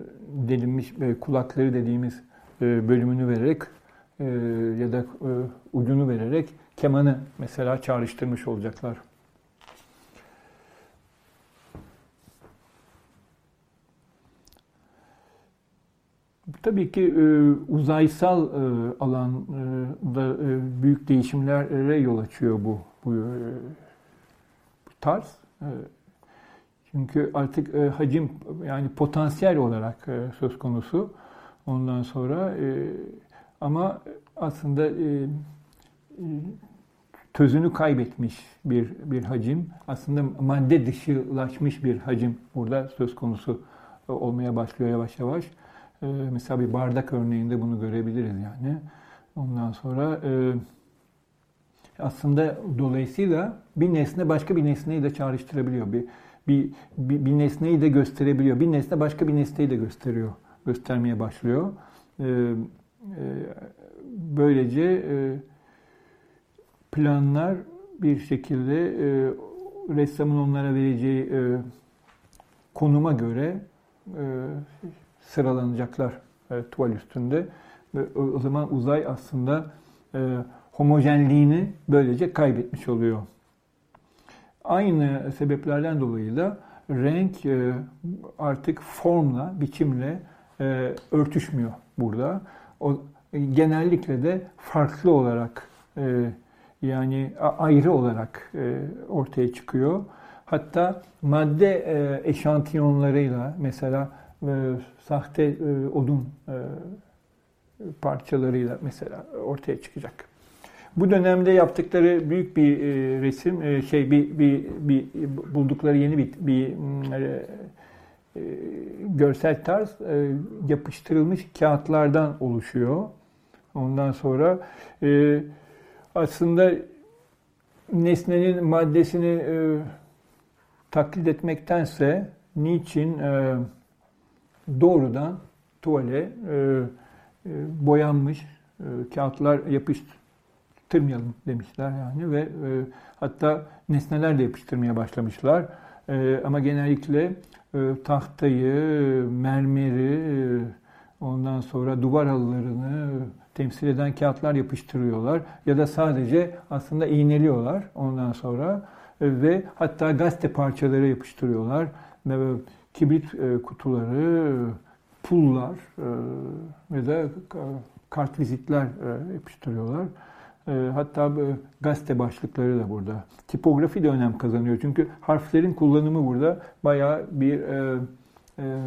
delinmiş e, kulakları dediğimiz e, bölümünü vererek e, ya da e, ucunu vererek kemanı mesela çağrıştırmış olacaklar. Tabii ki e, uzaysal e, alanda e, büyük değişimlere yol açıyor bu, bu, e, bu tarz. E, çünkü artık e, hacim yani potansiyel olarak e, söz konusu. Ondan sonra e, ama aslında e, tözünü kaybetmiş bir bir hacim. Aslında madde dışılaşmış bir hacim burada söz konusu olmaya başlıyor yavaş yavaş. E, mesela bir bardak örneğinde bunu görebiliriz yani. Ondan sonra e, aslında dolayısıyla bir nesne başka bir nesneyi de çağrıştırabiliyor. Bir, bir, bir, bir nesneyi de gösterebiliyor. Bir nesne başka bir nesneyi de gösteriyor. Göstermeye başlıyor. E, e, böylece e, planlar bir şekilde ressamın onlara vereceği konuma göre sıralanacaklar e, tuval üstünde. Ve o, o zaman uzay aslında e, homojenliğini böylece kaybetmiş oluyor. Aynı sebeplerden dolayı da renk e, artık formla, biçimle e, örtüşmüyor burada. O genellikle de farklı olarak e, yani ayrı olarak e, ortaya çıkıyor. Hatta madde e, eşantiyonlarıyla mesela e, sahte e, odun e, parçalarıyla mesela ortaya çıkacak. Bu dönemde yaptıkları büyük bir e, resim, e, şey bir, bir, bir buldukları yeni bir, bir e, e, görsel tarz e, yapıştırılmış kağıtlardan oluşuyor. Ondan sonra e, aslında nesnenin maddesini e, taklit etmektense niçin e, doğrudan tuvale e, e, boyanmış e, kağıtlar yapıştırmayalım demişler yani ve e, hatta nesneler de yapıştırmaya başlamışlar. E, ama genellikle e, tahtayı, mermeri, Ondan sonra duvar halılarını temsil eden kağıtlar yapıştırıyorlar ya da sadece aslında iğneliyorlar ondan sonra ve hatta gazete parçaları yapıştırıyorlar. Kibrit e, kutuları, pullar e, ve de kartvizitler e, yapıştırıyorlar. Hatta gazete başlıkları da burada. Tipografi de önem kazanıyor. Çünkü harflerin kullanımı burada bayağı bir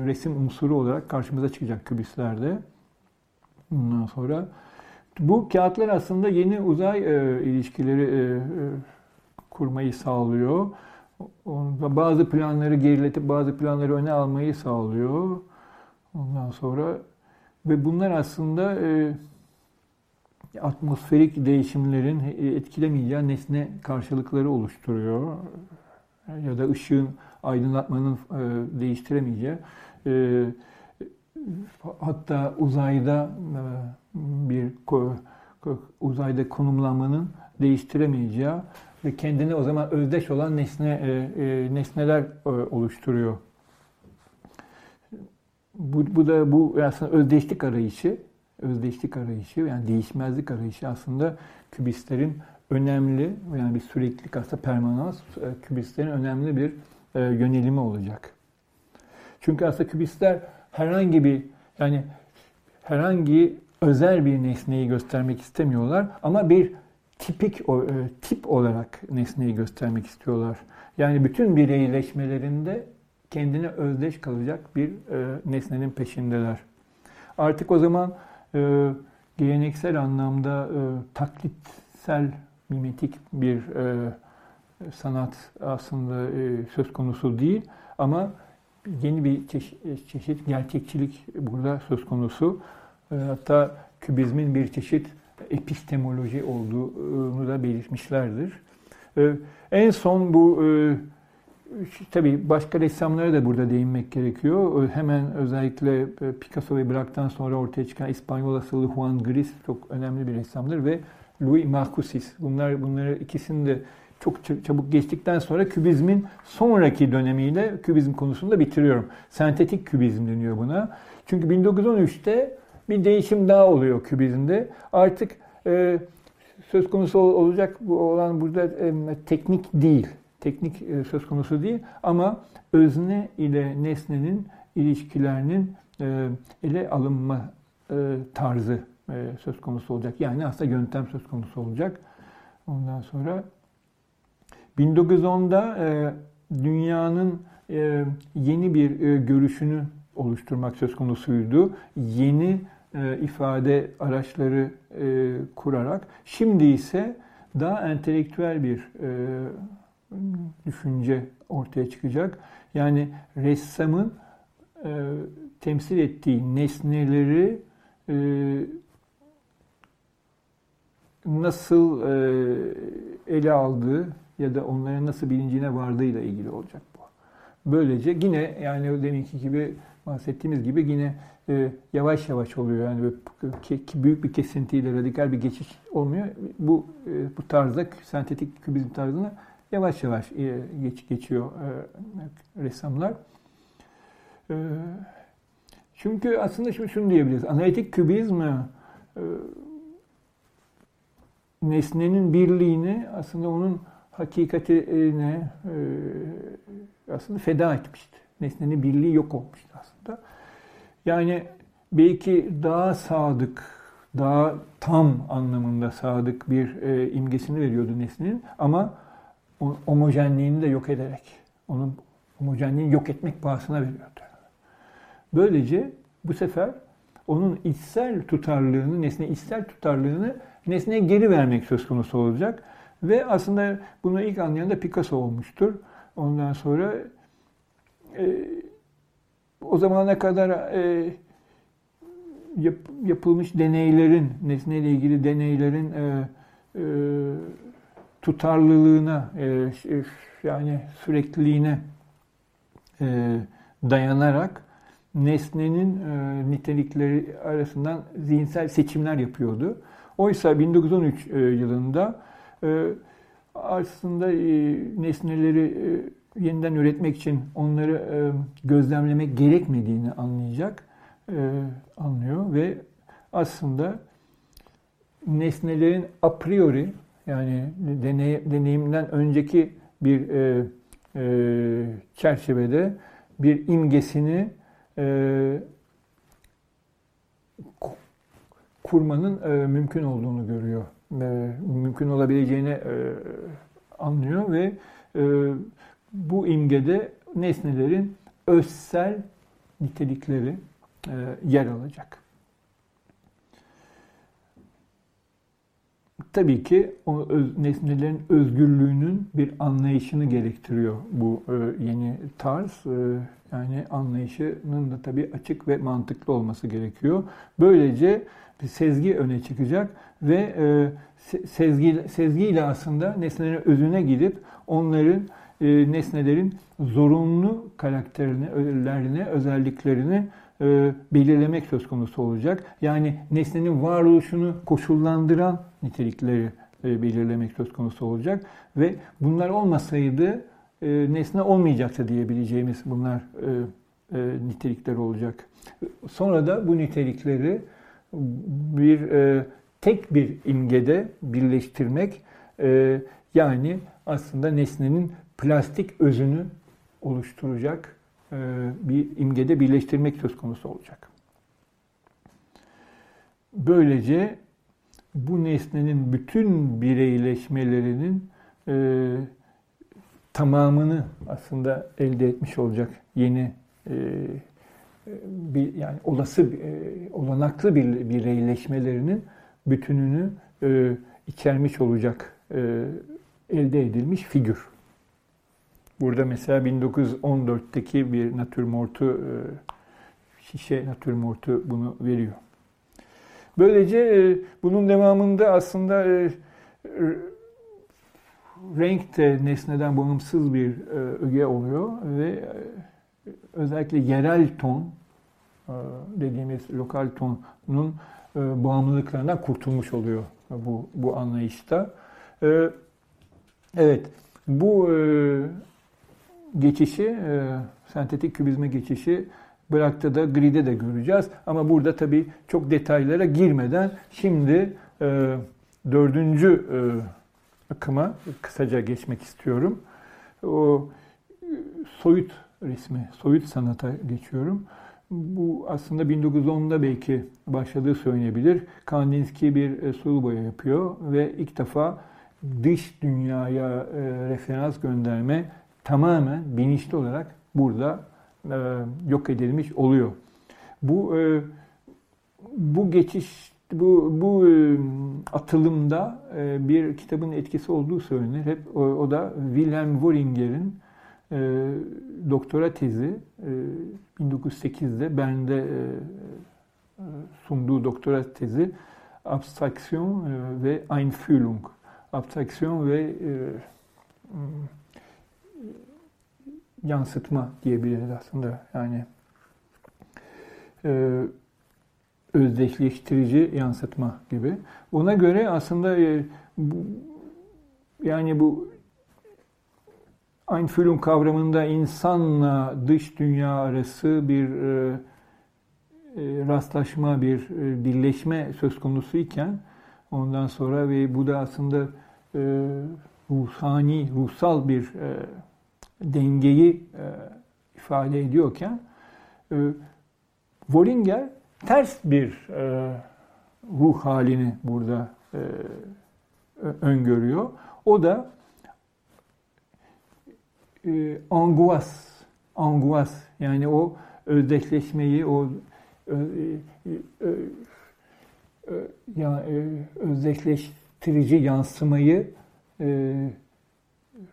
resim unsuru olarak karşımıza çıkacak kübislerde. Ondan sonra bu kağıtlar aslında yeni uzay ilişkileri kurmayı sağlıyor. Bazı planları geriletip bazı planları öne almayı sağlıyor. Ondan sonra ve bunlar aslında e, atmosferik değişimlerin etkilemeyeceği nesne karşılıkları oluşturuyor. Ya da ışığın aydınlatmanın e, değiştiremeyeceği. E, hatta uzayda e, bir uzayda konumlanmanın değiştiremeyeceği kendine o zaman özdeş olan nesne e, e, nesneler e, oluşturuyor. Bu, bu da bu aslında özdeşlik arayışı, özdeşlik arayışı yani değişmezlik arayışı aslında kübistlerin önemli yani bir süreklilik aslında permanans kübistlerin önemli bir yönelimi olacak. Çünkü aslında kübistler herhangi bir yani herhangi özel bir nesneyi göstermek istemiyorlar ama bir tipik e, tip olarak nesneyi göstermek istiyorlar. Yani bütün bireyleşmelerinde kendine özdeş kalacak bir e, nesnenin peşindeler. Artık o zaman e, geleneksel anlamda e, taklitsel, mimetik bir sanat aslında söz konusu değil ama yeni bir çeşit, gerçekçilik burada söz konusu. Hatta kübizmin bir çeşit epistemoloji olduğunu da belirtmişlerdir. Ee, en son bu e, tabii başka ressamlara da burada değinmek gerekiyor. Hemen özellikle e, Picasso ve Braque'dan sonra ortaya çıkan İspanyol asıllı Juan Gris çok önemli bir ressamdır ve Louis Marcusis. Bunlar bunları ikisini de çok çabuk geçtikten sonra kübizmin sonraki dönemiyle kübizm konusunda bitiriyorum. Sentetik kübizm deniyor buna. Çünkü 1913'te bir değişim daha oluyor kübizmde. Artık e, söz konusu olacak bu olan burada e, teknik değil. Teknik e, söz konusu değil ama özne ile nesnenin ilişkilerinin e, ele alınma e, tarzı e, söz konusu olacak. Yani aslında yöntem söz konusu olacak. Ondan sonra 1910'da e, dünyanın e, yeni bir e, görüşünü oluşturmak söz konusuydu. Yeni ifade araçları e, kurarak şimdi ise daha entelektüel bir e, düşünce ortaya çıkacak. Yani ressamın e, temsil ettiği nesneleri e, nasıl e, ele aldığı ya da onların nasıl bilincine vardığıyla ilgili olacak bu. Böylece yine yani deminki gibi bahsettiğimiz gibi yine e, yavaş yavaş oluyor. Yani büyük bir kesintiyle radikal bir geçiş olmuyor. Bu e, bu tarzda sentetik kübizm tarzına yavaş yavaş e, geç, geçiyor e, ressamlar. E, çünkü aslında şimdi şunu diyebiliriz. Analitik kübizm e, nesnenin birliğini aslında onun hakikatine e, aslında feda etmişti. Nesnenin birliği yok olmuştu aslında. Yani belki daha sadık, daha tam anlamında sadık bir e, imgesini veriyordu nesnenin ama o homojenliğini de yok ederek, onun homojenliğini yok etmek pahasına veriyordu. Böylece bu sefer onun içsel tutarlılığını, nesne içsel tutarlılığını nesneye geri vermek söz konusu olacak. Ve aslında bunu ilk anlayan da Picasso olmuştur. Ondan sonra e, o zamana kadar e, yap, yapılmış deneylerin, nesneyle ilgili deneylerin e, e, tutarlılığına, e, yani sürekliliğine e, dayanarak nesnenin e, nitelikleri arasından zihinsel seçimler yapıyordu. Oysa 1913 e, yılında e, aslında e, nesneleri e, yeniden üretmek için onları e, gözlemlemek gerekmediğini anlayacak anlıyor ve aslında nesnelerin a priori yani deney, deneyimden önceki bir e, e, çerçevede bir imgesini e, kurmanın e, mümkün olduğunu görüyor. E, mümkün olabileceğini e, anlıyor ve e, bu imgede nesnelerin özsel nitelikleri e, yer alacak. tabii ki o öz, nesnelerin özgürlüğünün bir anlayışını gerektiriyor bu e, yeni tarz. E, yani anlayışının da tabii açık ve mantıklı olması gerekiyor. Böylece bir sezgi öne çıkacak ve sezgi, sezgiyle aslında nesnelerin özüne gidip onların e, nesnelerin zorunlu karakterlerini, özelliklerini e, belirlemek söz konusu olacak. Yani nesnenin varoluşunu koşullandıran nitelikleri e, belirlemek söz konusu olacak ve bunlar olmasaydı e, nesne olmayacaktı diyebileceğimiz bunlar nitelikler olacak. Sonra da bu nitelikleri bir tek bir imgede birleştirmek yani aslında nesnenin plastik özünü oluşturacak e, bir imgede birleştirmek söz konusu olacak. Böylece bu nesnenin bütün bireyleşmelerinin e, tamamını aslında elde etmiş olacak yeni e, bir yani olası e, olanaklı bir bireyleşmelerinin bütününü e, içermiş olacak e, elde edilmiş figür. Burada mesela 1914'teki bir natürmortu e, şişe natürmortu bunu veriyor. Böylece e, bunun devamında aslında e, renk de nesneden bağımsız bir öge oluyor ve özellikle yerel ton dediğimiz lokal tonun bağımlılıklarından kurtulmuş oluyor bu bu anlayışta. Evet, bu geçişi, e, sentetik kübizme geçişi bıraktı da gride de göreceğiz. Ama burada tabii çok detaylara girmeden şimdi e, dördüncü e, akıma kısaca geçmek istiyorum. O soyut resmi, soyut sanata geçiyorum. Bu aslında 1910'da belki başladığı söylenebilir. Kandinsky bir e, sulu boya yapıyor ve ilk defa dış dünyaya e, referans gönderme tamamen bilinçli olarak burada e, yok edilmiş oluyor. Bu e, bu geçiş bu bu e, atılımda e, bir kitabın etkisi olduğu söylenir. Hep o, o da Wilhelm Woringer'in e, doktora tezi e, 1908'de Bern'de e, sunduğu doktora tezi Abstraksiyon e, ve Einfühlung. Abstraksiyon ve e, yansıtma diyebiliriz aslında. Yani e, özdeşleştirici yansıtma gibi. Ona göre aslında e, bu, yani bu Einfühlung kavramında insanla dış dünya arası bir e, e, rastlaşma, bir e, birleşme söz konusu iken ondan sonra ve bu da aslında e, ruhani, ruhsal bir e, dengeyi e, ifade ediyorken e, Voringer ters bir e, ruh halini burada e, öngörüyor. O da e, anguas, anguas yani o özdeşleşmeyi, o e, e, e, ya, özdeşleştirici yansımayı e,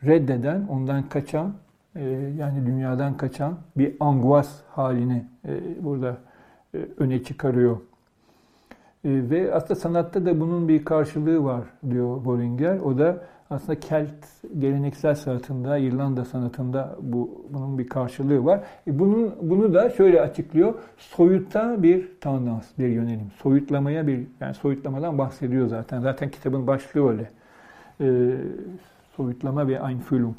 reddeden, ondan kaçan, e, yani dünyadan kaçan bir anguas halini e, burada e, öne çıkarıyor. Ve aslında sanatta da bunun bir karşılığı var diyor Bollinger. O da aslında Kelt geleneksel sanatında, İrlanda sanatında bu bunun bir karşılığı var. Bunun bunu da şöyle açıklıyor. Soyuta bir tendans, bir yönelim. Soyutlamaya bir yani soyutlamadan bahsediyor zaten. Zaten kitabın başlığı öyle. Ee, soyutlama ve Einfühlung.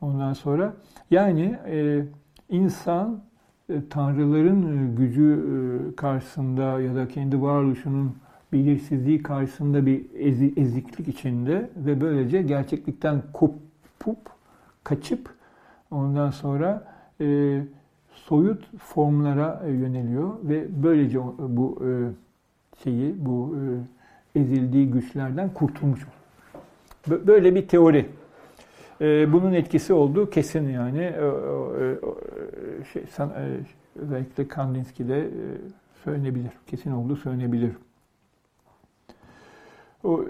Ondan sonra yani e, insan tanrıların gücü karşısında ya da kendi varoluşunun belirsizliği karşısında bir eziklik içinde ve böylece gerçeklikten kopup, kaçıp ondan sonra e, soyut formlara yöneliyor ve böylece bu e, şeyi, bu e, ezildiği güçlerden kurtulmuş olur. Böyle bir teori. E, bunun etkisi olduğu kesin yani. E, e, şey, san, e, özellikle Kandinsky'de söylenebilir. Kesin olduğu söylenebilir. O,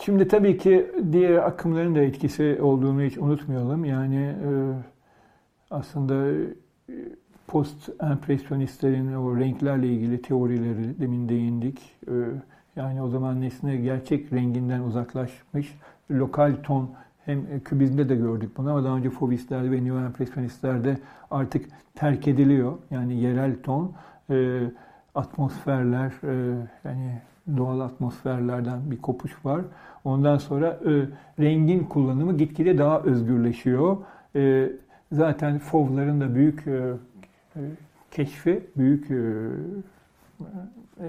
şimdi tabii ki diğer akımların da etkisi olduğunu hiç unutmayalım. Yani aslında post empresyonistlerin o renklerle ilgili teorileri demin değindik. E, yani o zaman nesne gerçek renginden uzaklaşmış. Lokal ton hem kübizmde de gördük bunu ama daha önce fovistlerde ve neo-empresyonistlerde artık terk ediliyor. Yani yerel ton, e, atmosferler, e, yani doğal atmosferlerden bir kopuş var. Ondan sonra e, rengin kullanımı gitgide daha özgürleşiyor. E, zaten FOV'ların da büyük e, e, keşfi, büyük e, e,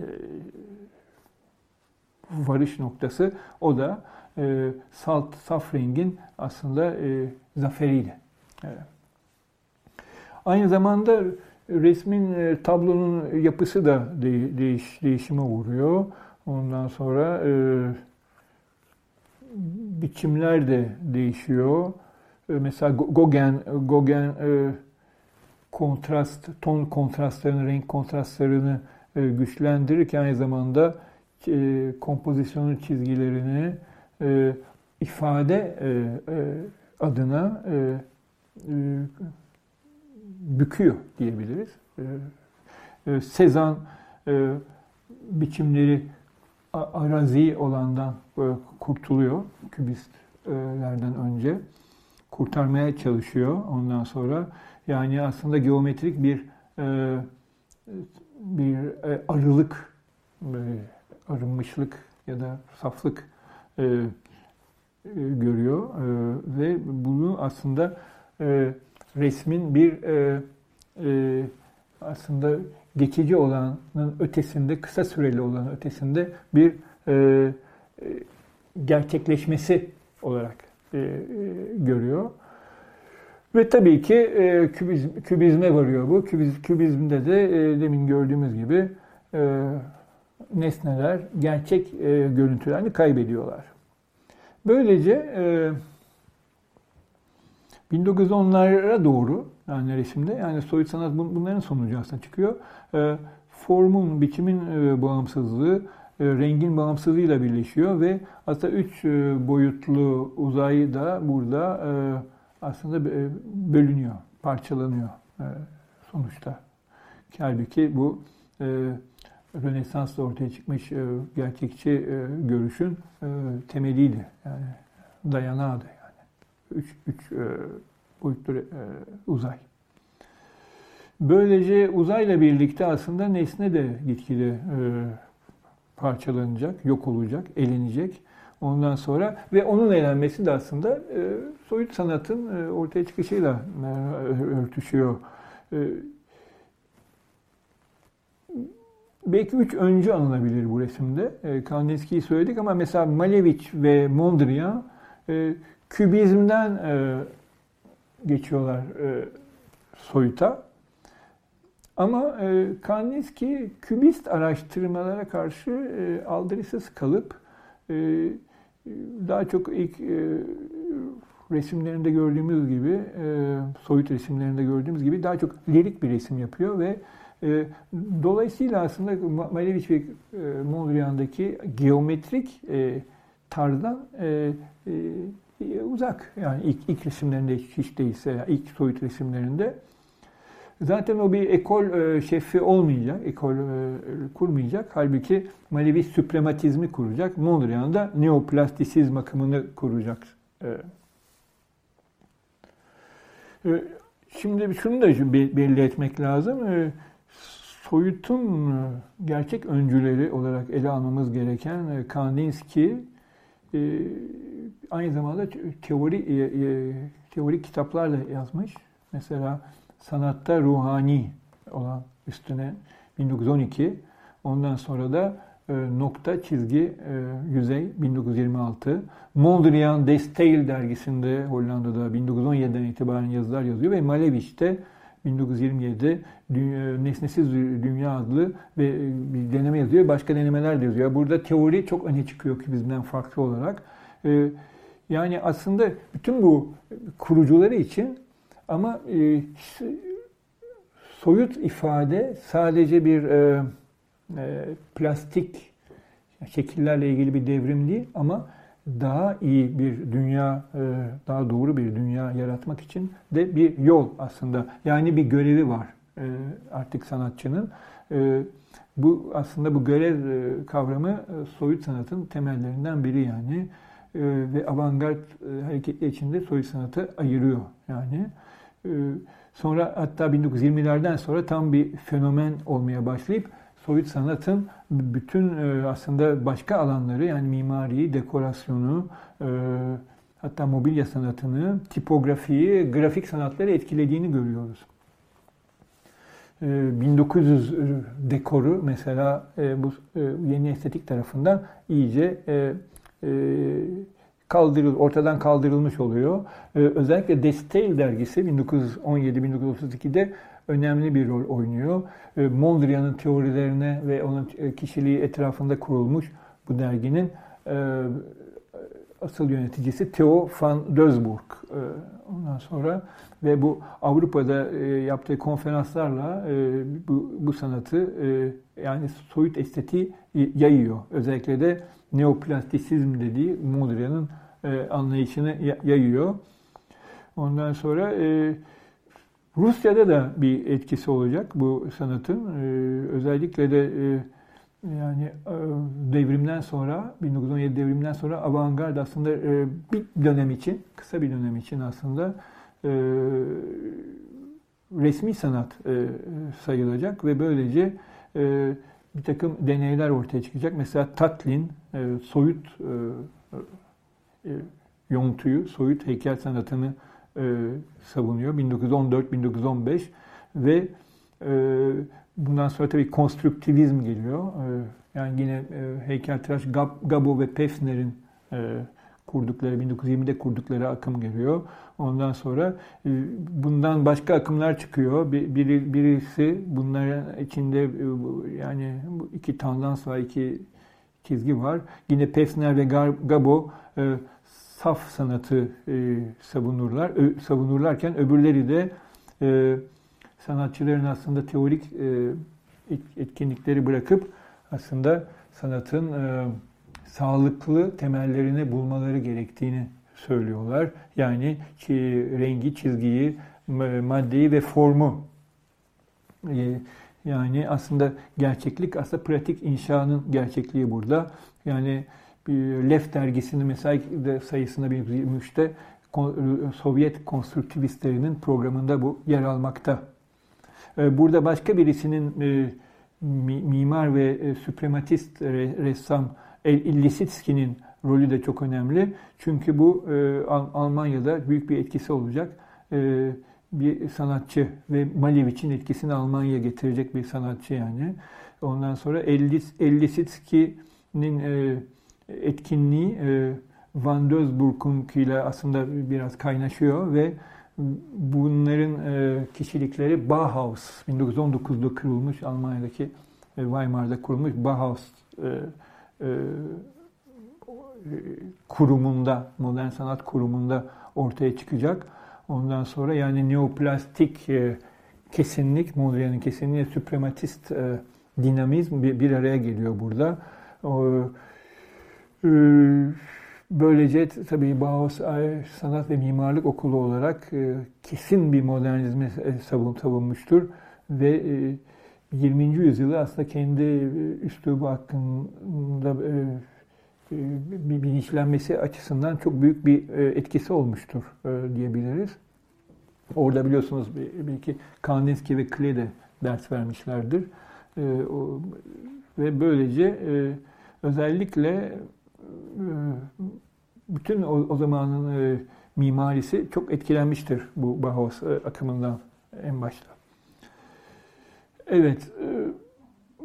varış noktası o da e, salt, saf rengin aslında e, zaferiydi. Evet. Aynı zamanda resmin, e, tablonun yapısı da de, değiş, değişime uğruyor. Ondan sonra e, biçimler de değişiyor. E, mesela Gauguin, Gauguin e, kontrast, ton kontrastlarını, renk kontrastlarını e, güçlendirirken aynı zamanda e, kompozisyonun çizgilerini e, ifade e, e, adına e, e, büküyor diyebiliriz. E, e, Sezan e, biçimleri arazi olandan kurtuluyor kübistlerden önce. Kurtarmaya çalışıyor ondan sonra. Yani aslında geometrik bir e, bir e, arılık, arınmışlık ya da saflık e, görüyor ve bunu aslında resmin bir aslında geçici olanın ötesinde, kısa süreli olanın ötesinde bir e, e, gerçekleşmesi olarak e, e, görüyor. Ve tabii ki e, kübizm, kübizme varıyor bu. Kübiz, kübizmde de e, demin gördüğümüz gibi e, nesneler gerçek e, görüntülerini kaybediyorlar. Böylece e, 1910'lara doğru yani resimde yani soyut sanat bunların sonucu aslında çıkıyor. E, formun, biçimin e, bağımsızlığı e, rengin bağımsızlığıyla birleşiyor ve aslında üç e, boyutlu uzay da burada e, aslında bölünüyor, parçalanıyor sonuçta. Halbuki bu Rönesans'ta ortaya çıkmış e, gerçekçi e, görüşün e, temeliydi. Yani dayanağıydı üç, üç e, boyutlu e, uzay. Böylece uzayla birlikte aslında nesne de gitgide e, parçalanacak, yok olacak, elenecek. Ondan sonra ve onun elenmesi de aslında e, soyut sanatın e, ortaya çıkışıyla e, örtüşüyor. E, belki üç öncü alınabilir bu resimde. E, Kandinsky'yi söyledik ama mesela Malevich ve Mondrian e, kübizmden e, geçiyorlar e, soyuta. Ama e, Kandinsky kübist araştırmalara karşı e, aldırısız kalıp e, daha çok ilk e, resimlerinde gördüğümüz gibi, e, soyut resimlerinde gördüğümüz gibi daha çok lirik bir resim yapıyor ve e, dolayısıyla aslında Malevich ve e, Mondrian'daki geometrik e, tarzdan e, e, e, uzak. Yani ilk, ilk resimlerinde hiç değilse, ilk soyut resimlerinde. Zaten o bir ekol e, şefi olmayacak, ekol e, kurmayacak. Halbuki Malevi süprematizmi kuracak. Mondrian da neoplastisizm akımını kuracak. E, e, şimdi şunu da belli etmek lazım. E, soyutun e, gerçek öncüleri olarak ele almamız gereken e, Kandinsky, e, aynı zamanda teori teorik kitaplarla yazmış. Mesela sanatta ruhani olan üstüne 1912. Ondan sonra da nokta çizgi yüzey 1926. Mondrian Destail dergisinde Hollanda'da 1917'den itibaren yazılar yazıyor ve Malevich'te 1927'de Dünya, Nesnesiz Dünya adlı ve e, bir deneme yazıyor. Başka denemeler de yazıyor. Burada teori çok öne çıkıyor ki bizden farklı olarak. E, yani aslında bütün bu kurucuları için ama e, soyut ifade sadece bir plastik şekillerle ilgili bir devrim değil ama daha iyi bir dünya, daha doğru bir dünya yaratmak için de bir yol aslında. Yani bir görevi var artık sanatçının. Bu aslında bu görev kavramı soyut sanatın temellerinden biri yani. E, ve avantgard e, hareketler içinde soyut sanatı ayırıyor yani. E, sonra hatta 1920'lerden sonra tam bir fenomen olmaya başlayıp soyut sanatın bütün aslında başka alanları yani mimariyi, dekorasyonu, hatta mobilya sanatını, tipografiyi, grafik sanatları etkilediğini görüyoruz. 1900 dekoru mesela bu yeni estetik tarafından iyice e, kaldırıl, ortadan kaldırılmış oluyor. E, özellikle Destail dergisi 1917-1932'de önemli bir rol oynuyor. E, Mondrian'ın teorilerine ve onun kişiliği etrafında kurulmuş bu derginin asıl yöneticisi Theo van Doesburg. Ondan sonra ve bu Avrupa'da yaptığı konferanslarla bu, bu sanatı yani soyut estetiği yayıyor. Özellikle de neoplastisizm dediği Mondrian'ın e, anlayışını yayıyor. Ondan sonra e, Rusya'da da bir etkisi olacak bu sanatın. E, özellikle de e, yani e, devrimden sonra 1917 devrimden sonra avantgard aslında e, bir dönem için, kısa bir dönem için aslında e, resmi sanat sayılacak ve böylece bir takım deneyler ortaya çıkacak. Mesela Tatlin soyut yontuyu, soyut heykel sanatını savunuyor 1914-1915 ve bundan sonra tabii konstruktivizm geliyor. E, yani yine e, heykeltıraş Gab, Gabo ve Pefner'in e, kurdukları, 1920'de kurdukları akım geliyor. Ondan sonra e, bundan başka akımlar çıkıyor. Biri, birisi bunların içinde yani iki tendans var, iki çizgi var. Yine Pefner ve Gabo saf sanatı savunurlar. Savunurlarken öbürleri de sanatçıların aslında teorik etkinlikleri bırakıp aslında sanatın sağlıklı temellerini bulmaları gerektiğini söylüyorlar. Yani rengi, çizgiyi, maddeyi ve formu e, yani aslında gerçeklik, aslında pratik inşanın gerçekliği burada. Yani Lef dergisinin mesela sayısında 1923'te Sovyet konstruktivistlerinin programında bu yer almakta. E, burada başka birisinin e, mimar ve süprematist ressam Lisitsky'nin rolü de çok önemli. Çünkü bu e, Almanya'da büyük bir etkisi olacak. E, bir sanatçı ve Malevich'in etkisini Almanya'ya getirecek bir sanatçı yani. Ondan sonra Lisitsky'nin e, etkinliği e, Van Doesburg'un ile aslında biraz kaynaşıyor ve bunların e, kişilikleri Bauhaus 1919'da kurulmuş Almanya'daki e, Weimar'da kurulmuş Bauhaus e, kurumunda, modern sanat kurumunda ortaya çıkacak. Ondan sonra yani neoplastik kesinlik, Mondrian'ın kesinliği, süprematist dinamizm bir araya geliyor burada. E, böylece tabii Bauhaus Sanat ve Mimarlık Okulu olarak e, kesin bir modernizmi savun, savunmuştur ve e, 20. yüzyılı aslında kendi üslubu hakkında e, e, bilinçlenmesi açısından çok büyük bir e, etkisi olmuştur diyebiliriz. Orada biliyorsunuz belki Kandinsky ve Klee de ders vermişlerdir. Ve böylece özellikle bütün o, zamanın mimarisi çok etkilenmiştir bu Bauhaus akımından en başta. Evet, e,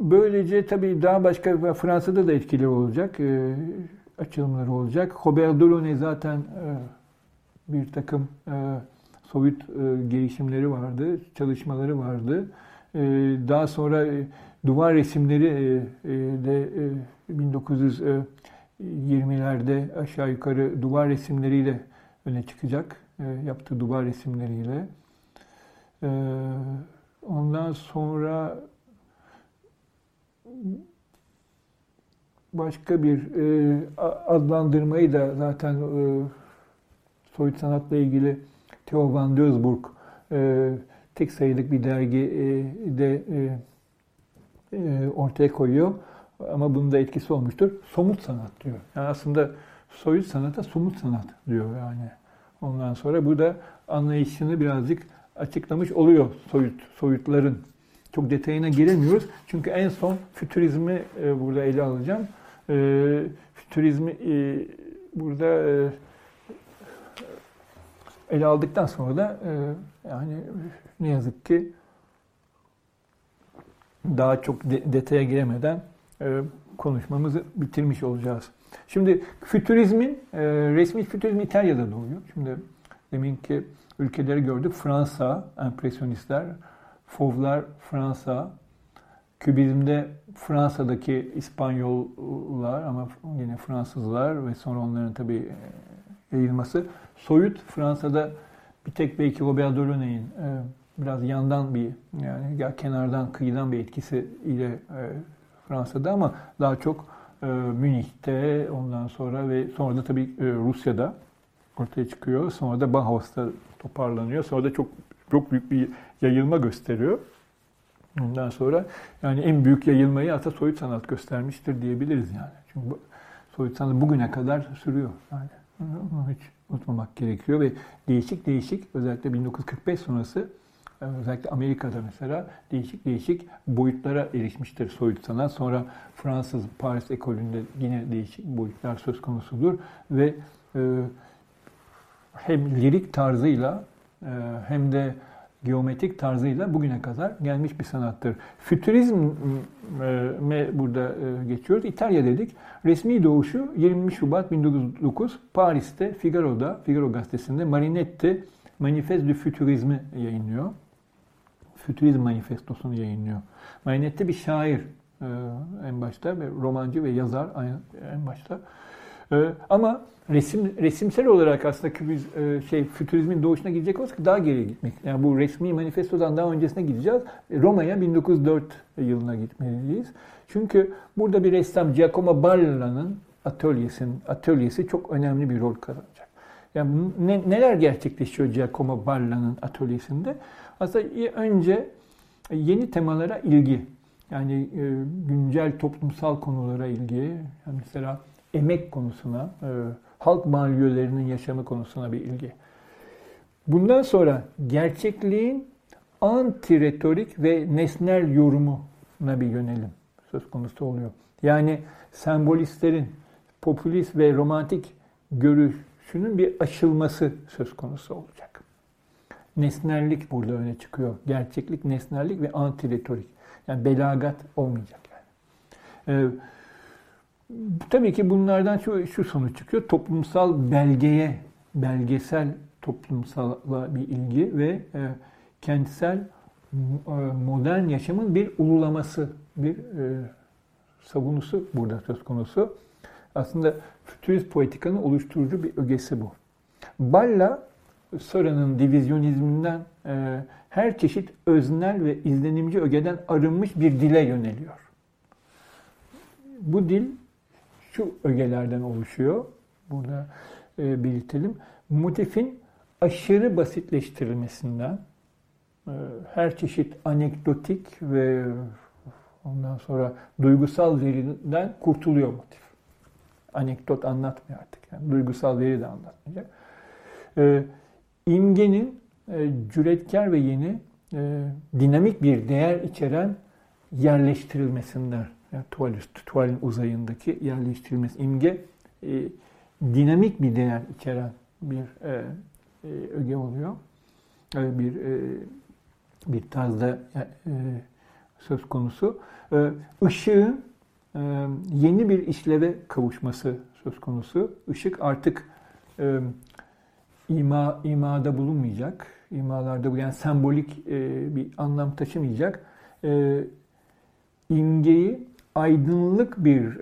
böylece tabii daha başka Fransa'da da etkileri olacak, e, açılımları olacak. Robert Delaunay zaten e, bir takım soyut gelişimleri vardı, çalışmaları vardı. Daha sonra duvar resimleri de 1920'lerde aşağı yukarı duvar resimleriyle öne çıkacak. Yaptığı duvar resimleriyle. Ondan sonra başka bir e, adlandırmayı da zaten e, soyut sanatla ilgili Theo van Doesburg e, tek sayılık bir dergi e, e, e, ortaya koyuyor. Ama bunun da etkisi olmuştur. Somut sanat diyor. Yani aslında soyut sanata somut sanat diyor yani. Ondan sonra bu da anlayışını birazcık açıklamış oluyor soyut soyutların. Çok detayına giremiyoruz. Çünkü en son fütürizmi e, burada ele alacağım. E, fütürizmi e, burada e, ele aldıktan sonra da yani ne yazık ki daha çok de, detaya giremeden konuşmamızı bitirmiş olacağız. Şimdi fütürizmin, e, resmi fütürizm İtalya'da doğuyor. Şimdi demin ki ülkeleri gördük. Fransa, empresyonistler, Fovlar Fransa, Kübizmde Fransa'daki İspanyollar ama yine Fransızlar ve sonra onların tabii e, yayılması. Soyut Fransa'da bir tek belki Robert Delaunay'in e, biraz yandan bir yani ya kenardan kıyıdan bir etkisi ile e, Fransa'da ama daha çok Münih'te ondan sonra ve sonra da tabii Rusya'da ortaya çıkıyor. Sonra da Bauhaus'ta toparlanıyor. Sonra da çok çok büyük bir yayılma gösteriyor. Ondan sonra yani en büyük yayılmayı hatta soyut sanat göstermiştir diyebiliriz yani. Çünkü soyut sanat bugüne kadar sürüyor. Yani hiç unutmamak gerekiyor ve değişik değişik özellikle 1945 sonrası özellikle Amerika'da mesela değişik değişik boyutlara erişmiştir soyut sanat. Sonra Fransız Paris ekolünde yine değişik boyutlar söz konusudur ve e, hem lirik tarzıyla e, hem de geometrik tarzıyla bugüne kadar gelmiş bir sanattır. Fütürizme burada e, geçiyoruz. İtalya dedik. Resmi doğuşu 20 Şubat 1909 Paris'te Figaro'da, Figaro gazetesinde Marinetti Manifeste du Futurizmi yayınlıyor. Fütürizm manifestosunu yayınlıyor. Marinetti bir şair e, en başta ve romancı ve yazar en başta. Ama resim resimsel olarak aslında kübiz e, şey fütürizmin doğuşuna gidecek olsak daha geriye gitmek. Yani bu resmi manifestodan daha öncesine gideceğiz. Roma'ya 1904 yılına gitmeliyiz. Çünkü burada bir ressam Giacomo Balla'nın atölyesinin atölyesi çok önemli bir rol kazanacak. Yani ne, neler gerçekleşiyor Giacomo Balla'nın atölyesinde? Aslında önce yeni temalara ilgi. Yani e, güncel toplumsal konulara ilgi. Yani mesela emek konusuna, e, halk banliyölerinin yaşamı konusuna bir ilgi. Bundan sonra gerçekliğin anti-retorik ve nesnel yorumuna bir yönelim söz konusu oluyor. Yani sembolistlerin popülist ve romantik görüşünün bir aşılması söz konusu olacak. Nesnellik burada öne çıkıyor. Gerçeklik, nesnellik ve anti-retorik. Yani belagat olmayacak yani. Ee, Tabii ki bunlardan şu, şu sonuç çıkıyor. Toplumsal belgeye, belgesel toplumsala bir ilgi ve e, kentsel e, modern yaşamın bir ululaması, bir e, savunusu burada söz konusu. Aslında fütürist poetikanın oluşturucu bir ögesi bu. Balla, Sara'nın divizyonizminden e, her çeşit öznel ve izlenimci ögeden arınmış bir dile yöneliyor. Bu dil şu ögelerden oluşuyor. Burada e, belirtelim. Motifin aşırı basitleştirilmesinden, e, her çeşit anekdotik ve ondan sonra duygusal veriden kurtuluyor motif. Anekdot anlatmıyor artık. Yani duygusal veri de anlatmayacak. E, imgenin e, cüretkar ve yeni e, dinamik bir değer içeren yerleştirilmesinden yani tuval tuvalin uzayındaki yerleştirilmesi imge e, dinamik bir değer içeren bir e, e, öge oluyor. E, bir e, bir tarzda e, söz konusu. E, ışığın e, yeni bir işleve kavuşması söz konusu. Işık artık ima, imada bulunmayacak. İmalarda yani sembolik bir anlam taşımayacak. İmgeyi aydınlık bir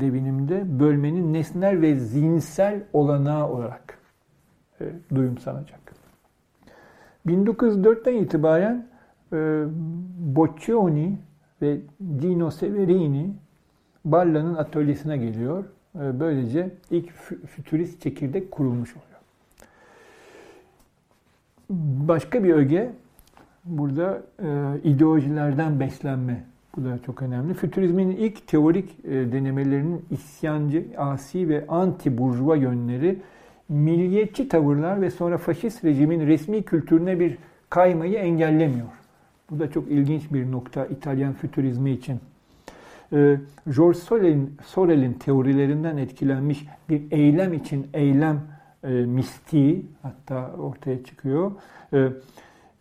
devinimde bölmenin nesnel ve zihinsel olanağı olarak duyumsanacak. 1904'ten itibaren Boccioni ve Dino Severini Balla'nın atölyesine geliyor. E, böylece ilk fütürist çekirdek kurulmuş oluyor. Başka bir öge burada e, ideolojilerden beslenme. Bu da çok önemli. Fütürizmin ilk teorik e, denemelerinin isyancı, asi ve anti-burjuva yönleri milliyetçi tavırlar ve sonra faşist rejimin resmi kültürüne bir kaymayı engellemiyor. Bu da çok ilginç bir nokta İtalyan fütürizmi için. Ee, George Sorel'in, Sorel'in teorilerinden etkilenmiş bir eylem için eylem e, mistiği hatta ortaya çıkıyor. E,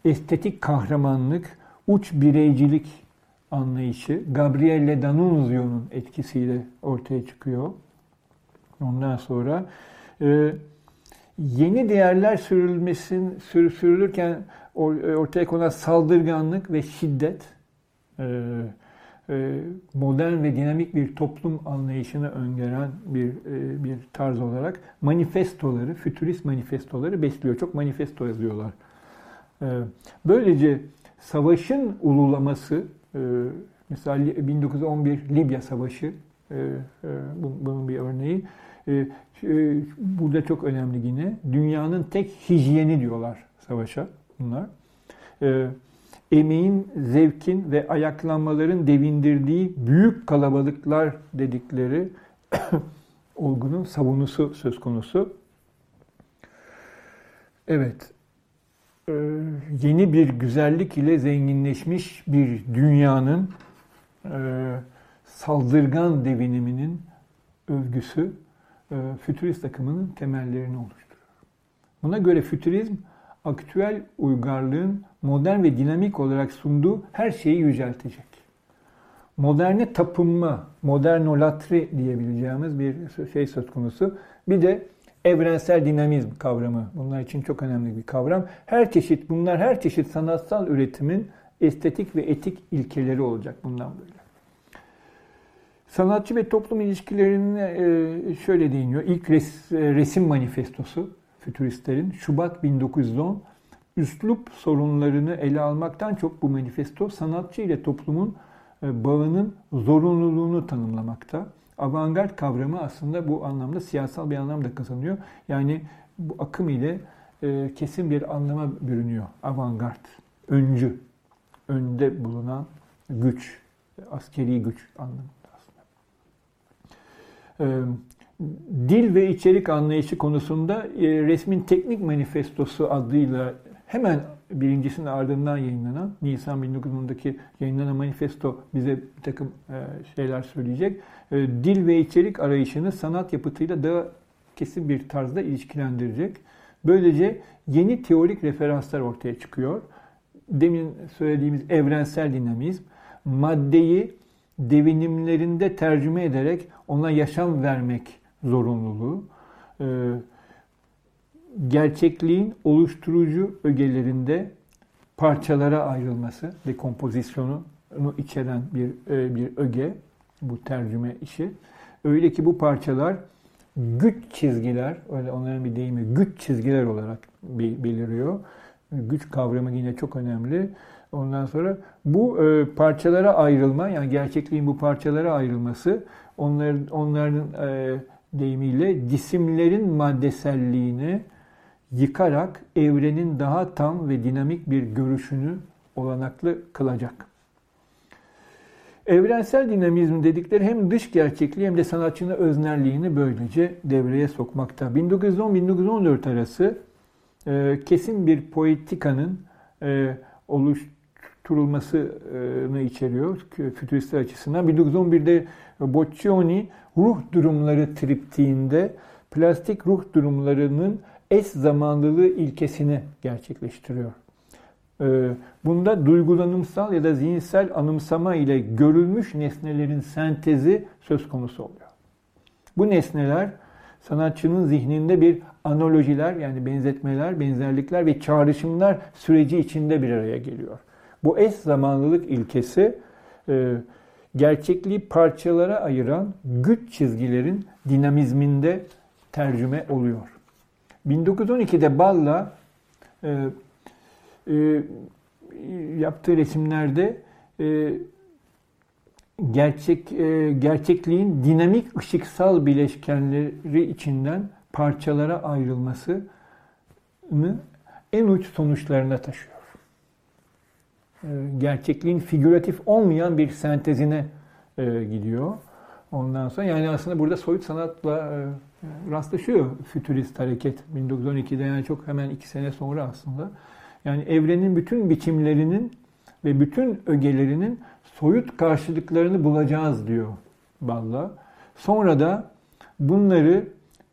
estetik kahramanlık, uç bireycilik anlayışı Gabriele D'Annunzio'nun etkisiyle ortaya çıkıyor. Ondan sonra e, yeni değerler sürülmesin sür, sürülürken ortaya konan saldırganlık ve şiddet e, e, modern ve dinamik bir toplum anlayışını öngören bir e, bir tarz olarak manifestoları, fütürist manifestoları besliyor. Çok manifesto yazıyorlar. E, böylece savaşın ululaması, mesela 1911 Libya Savaşı, bunun bir örneği. Burada çok önemli yine. Dünyanın tek hijyeni diyorlar savaşa bunlar emeğin, zevkin ve ayaklanmaların devindirdiği büyük kalabalıklar dedikleri olgunun savunusu söz konusu. Evet, ee, yeni bir güzellik ile zenginleşmiş bir dünyanın e, saldırgan deviniminin övgüsü e, fütürist akımının temellerini oluşturuyor. Buna göre fütürizm aktüel uygarlığın modern ve dinamik olarak sunduğu her şeyi yüceltecek. Moderne tapınma, modernolatri diyebileceğimiz bir şey söz konusu. Bir de evrensel dinamizm kavramı. Bunlar için çok önemli bir kavram. Her çeşit, bunlar her çeşit sanatsal üretimin estetik ve etik ilkeleri olacak bundan böyle. Sanatçı ve toplum ilişkilerine e, şöyle değiniyor. İlk e, resim manifestosu fütüristlerin Şubat 1910 üslup sorunlarını ele almaktan çok bu manifesto sanatçı ile toplumun e, bağının zorunluluğunu tanımlamakta. Avantgard kavramı aslında bu anlamda siyasal bir anlam da kazanıyor. Yani bu akım ile e, kesin bir anlama bürünüyor. Avantgard, öncü, önde bulunan güç, askeri güç anlamında aslında. E, dil ve içerik anlayışı konusunda resmin teknik manifestosu adıyla hemen birincisinin ardından yayınlanan Nisan 1910'daki yayınlanan manifesto bize bir takım e, şeyler söyleyecek. E, dil ve içerik arayışını sanat yapıtıyla daha kesin bir tarzda ilişkilendirecek. Böylece yeni teorik referanslar ortaya çıkıyor. Demin söylediğimiz evrensel dinamizm, maddeyi devinimlerinde tercüme ederek ona yaşam vermek zorunluluğu, e, gerçekliğin oluşturucu ögelerinde parçalara ayrılması, dekompozisyonu içeren bir e, bir öge bu tercüme işi. Öyle ki bu parçalar güç çizgiler, öyle onların bir deyimi güç çizgiler olarak beliriyor. Güç kavramı yine çok önemli. Ondan sonra bu e, parçalara ayrılma, yani gerçekliğin bu parçalara ayrılması, onların onların e, deyimiyle cisimlerin maddeselliğini yıkarak evrenin daha tam ve dinamik bir görüşünü olanaklı kılacak. Evrensel dinamizm dedikleri hem dış gerçekliği hem de sanatçının öznerliğini böylece devreye sokmakta. 1910-1914 arası e, kesin bir poetikanın e, oluşturulmasını içeriyor fütüristler açısından. 1911'de Boccioni ruh durumları triptiğinde plastik ruh durumlarının eş zamanlılığı ilkesini gerçekleştiriyor. Ee, bunda duygulanımsal ya da zihinsel anımsama ile görülmüş nesnelerin sentezi söz konusu oluyor. Bu nesneler sanatçının zihninde bir analojiler yani benzetmeler, benzerlikler ve çağrışımlar süreci içinde bir araya geliyor. Bu eş zamanlılık ilkesi e, gerçekliği parçalara ayıran güç çizgilerin dinamizminde tercüme oluyor. 1912'de Balla e, e, yaptığı resimlerde e, gerçek e, gerçekliğin dinamik ışıksal bileşkenleri içinden parçalara ayrılmasını en uç sonuçlarına taşıyor. E, gerçekliğin figüratif olmayan bir sentezine e, gidiyor. Ondan sonra yani aslında burada soyut sanatla e, rastlaşıyor fütürist hareket 1912'de yani çok hemen iki sene sonra aslında. Yani evrenin bütün biçimlerinin ve bütün ögelerinin soyut karşılıklarını bulacağız diyor Balla. Sonra da bunları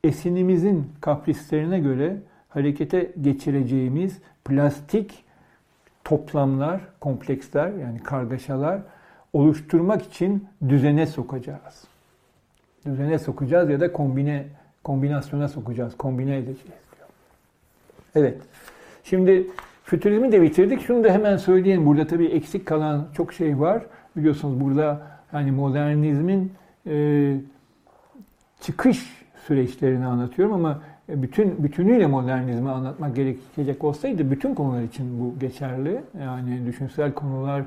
esinimizin kaprislerine göre harekete geçireceğimiz plastik toplamlar, kompleksler yani kargaşalar oluşturmak için düzene sokacağız. Düzene sokacağız ya da kombine kombinasyona sokacağız, kombine edeceğiz diyor. Evet. Şimdi fütürizmi de bitirdik. Şunu da hemen söyleyeyim. Burada tabii eksik kalan çok şey var. Biliyorsunuz burada hani modernizmin e, çıkış süreçlerini anlatıyorum ama bütün bütünüyle modernizmi anlatmak gerekecek olsaydı bütün konular için bu geçerli. Yani düşünsel konular,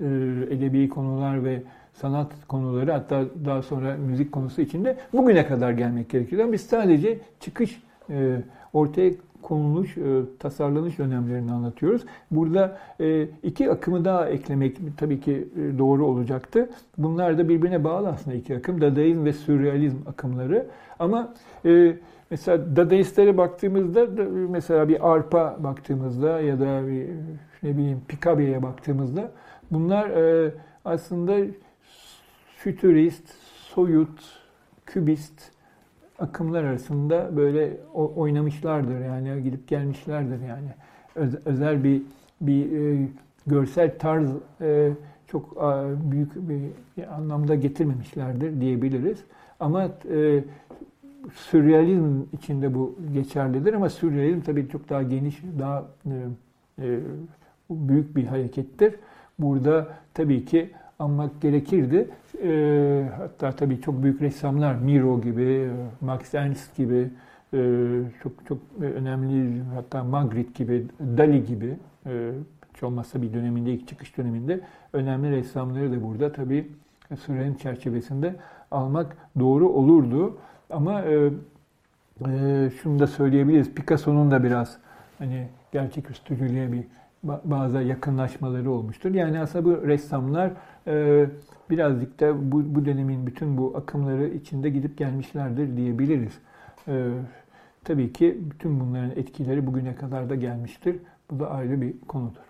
e, edebi konular ve sanat konuları hatta daha sonra müzik konusu içinde bugüne kadar gelmek gerekiyor. Biz sadece çıkış e, ortaya konuluş, e, tasarlanış dönemlerini anlatıyoruz. Burada e, iki akımı daha eklemek tabii ki e, doğru olacaktı. Bunlar da birbirine bağlı aslında iki akım. Dadaizm ve sürrealizm akımları. Ama mesela Dadaistlere baktığımızda mesela bir Arp'a baktığımızda ya da bir ne bileyim Picabio'ya baktığımızda bunlar aslında fütürist, soyut, kübist, akımlar arasında böyle oynamışlardır yani gidip gelmişlerdir yani özel bir bir e, görsel tarz e, çok büyük bir, bir anlamda getirmemişlerdir diyebiliriz. Ama e, sürrealizm içinde bu geçerlidir ama sürrealizm tabii çok daha geniş, daha e, e, büyük bir harekettir. Burada tabii ki anmak gerekirdi. E, hatta tabii çok büyük ressamlar, Miro gibi, Max Ernst gibi, e, çok çok önemli hatta Magritte gibi, Dali gibi, e, hiç olmazsa bir döneminde, ilk çıkış döneminde önemli ressamları da burada tabii sürenin çerçevesinde almak doğru olurdu. Ama e, e, şunu da söyleyebiliriz, Picasso'nun da biraz hani gerçeküstücülüğe bir bazı yakınlaşmaları olmuştur. Yani aslında bu ressamlar e, birazcık da bu, bu dönemin bütün bu akımları içinde gidip gelmişlerdir diyebiliriz. E, tabii ki bütün bunların etkileri bugüne kadar da gelmiştir. Bu da ayrı bir konudur.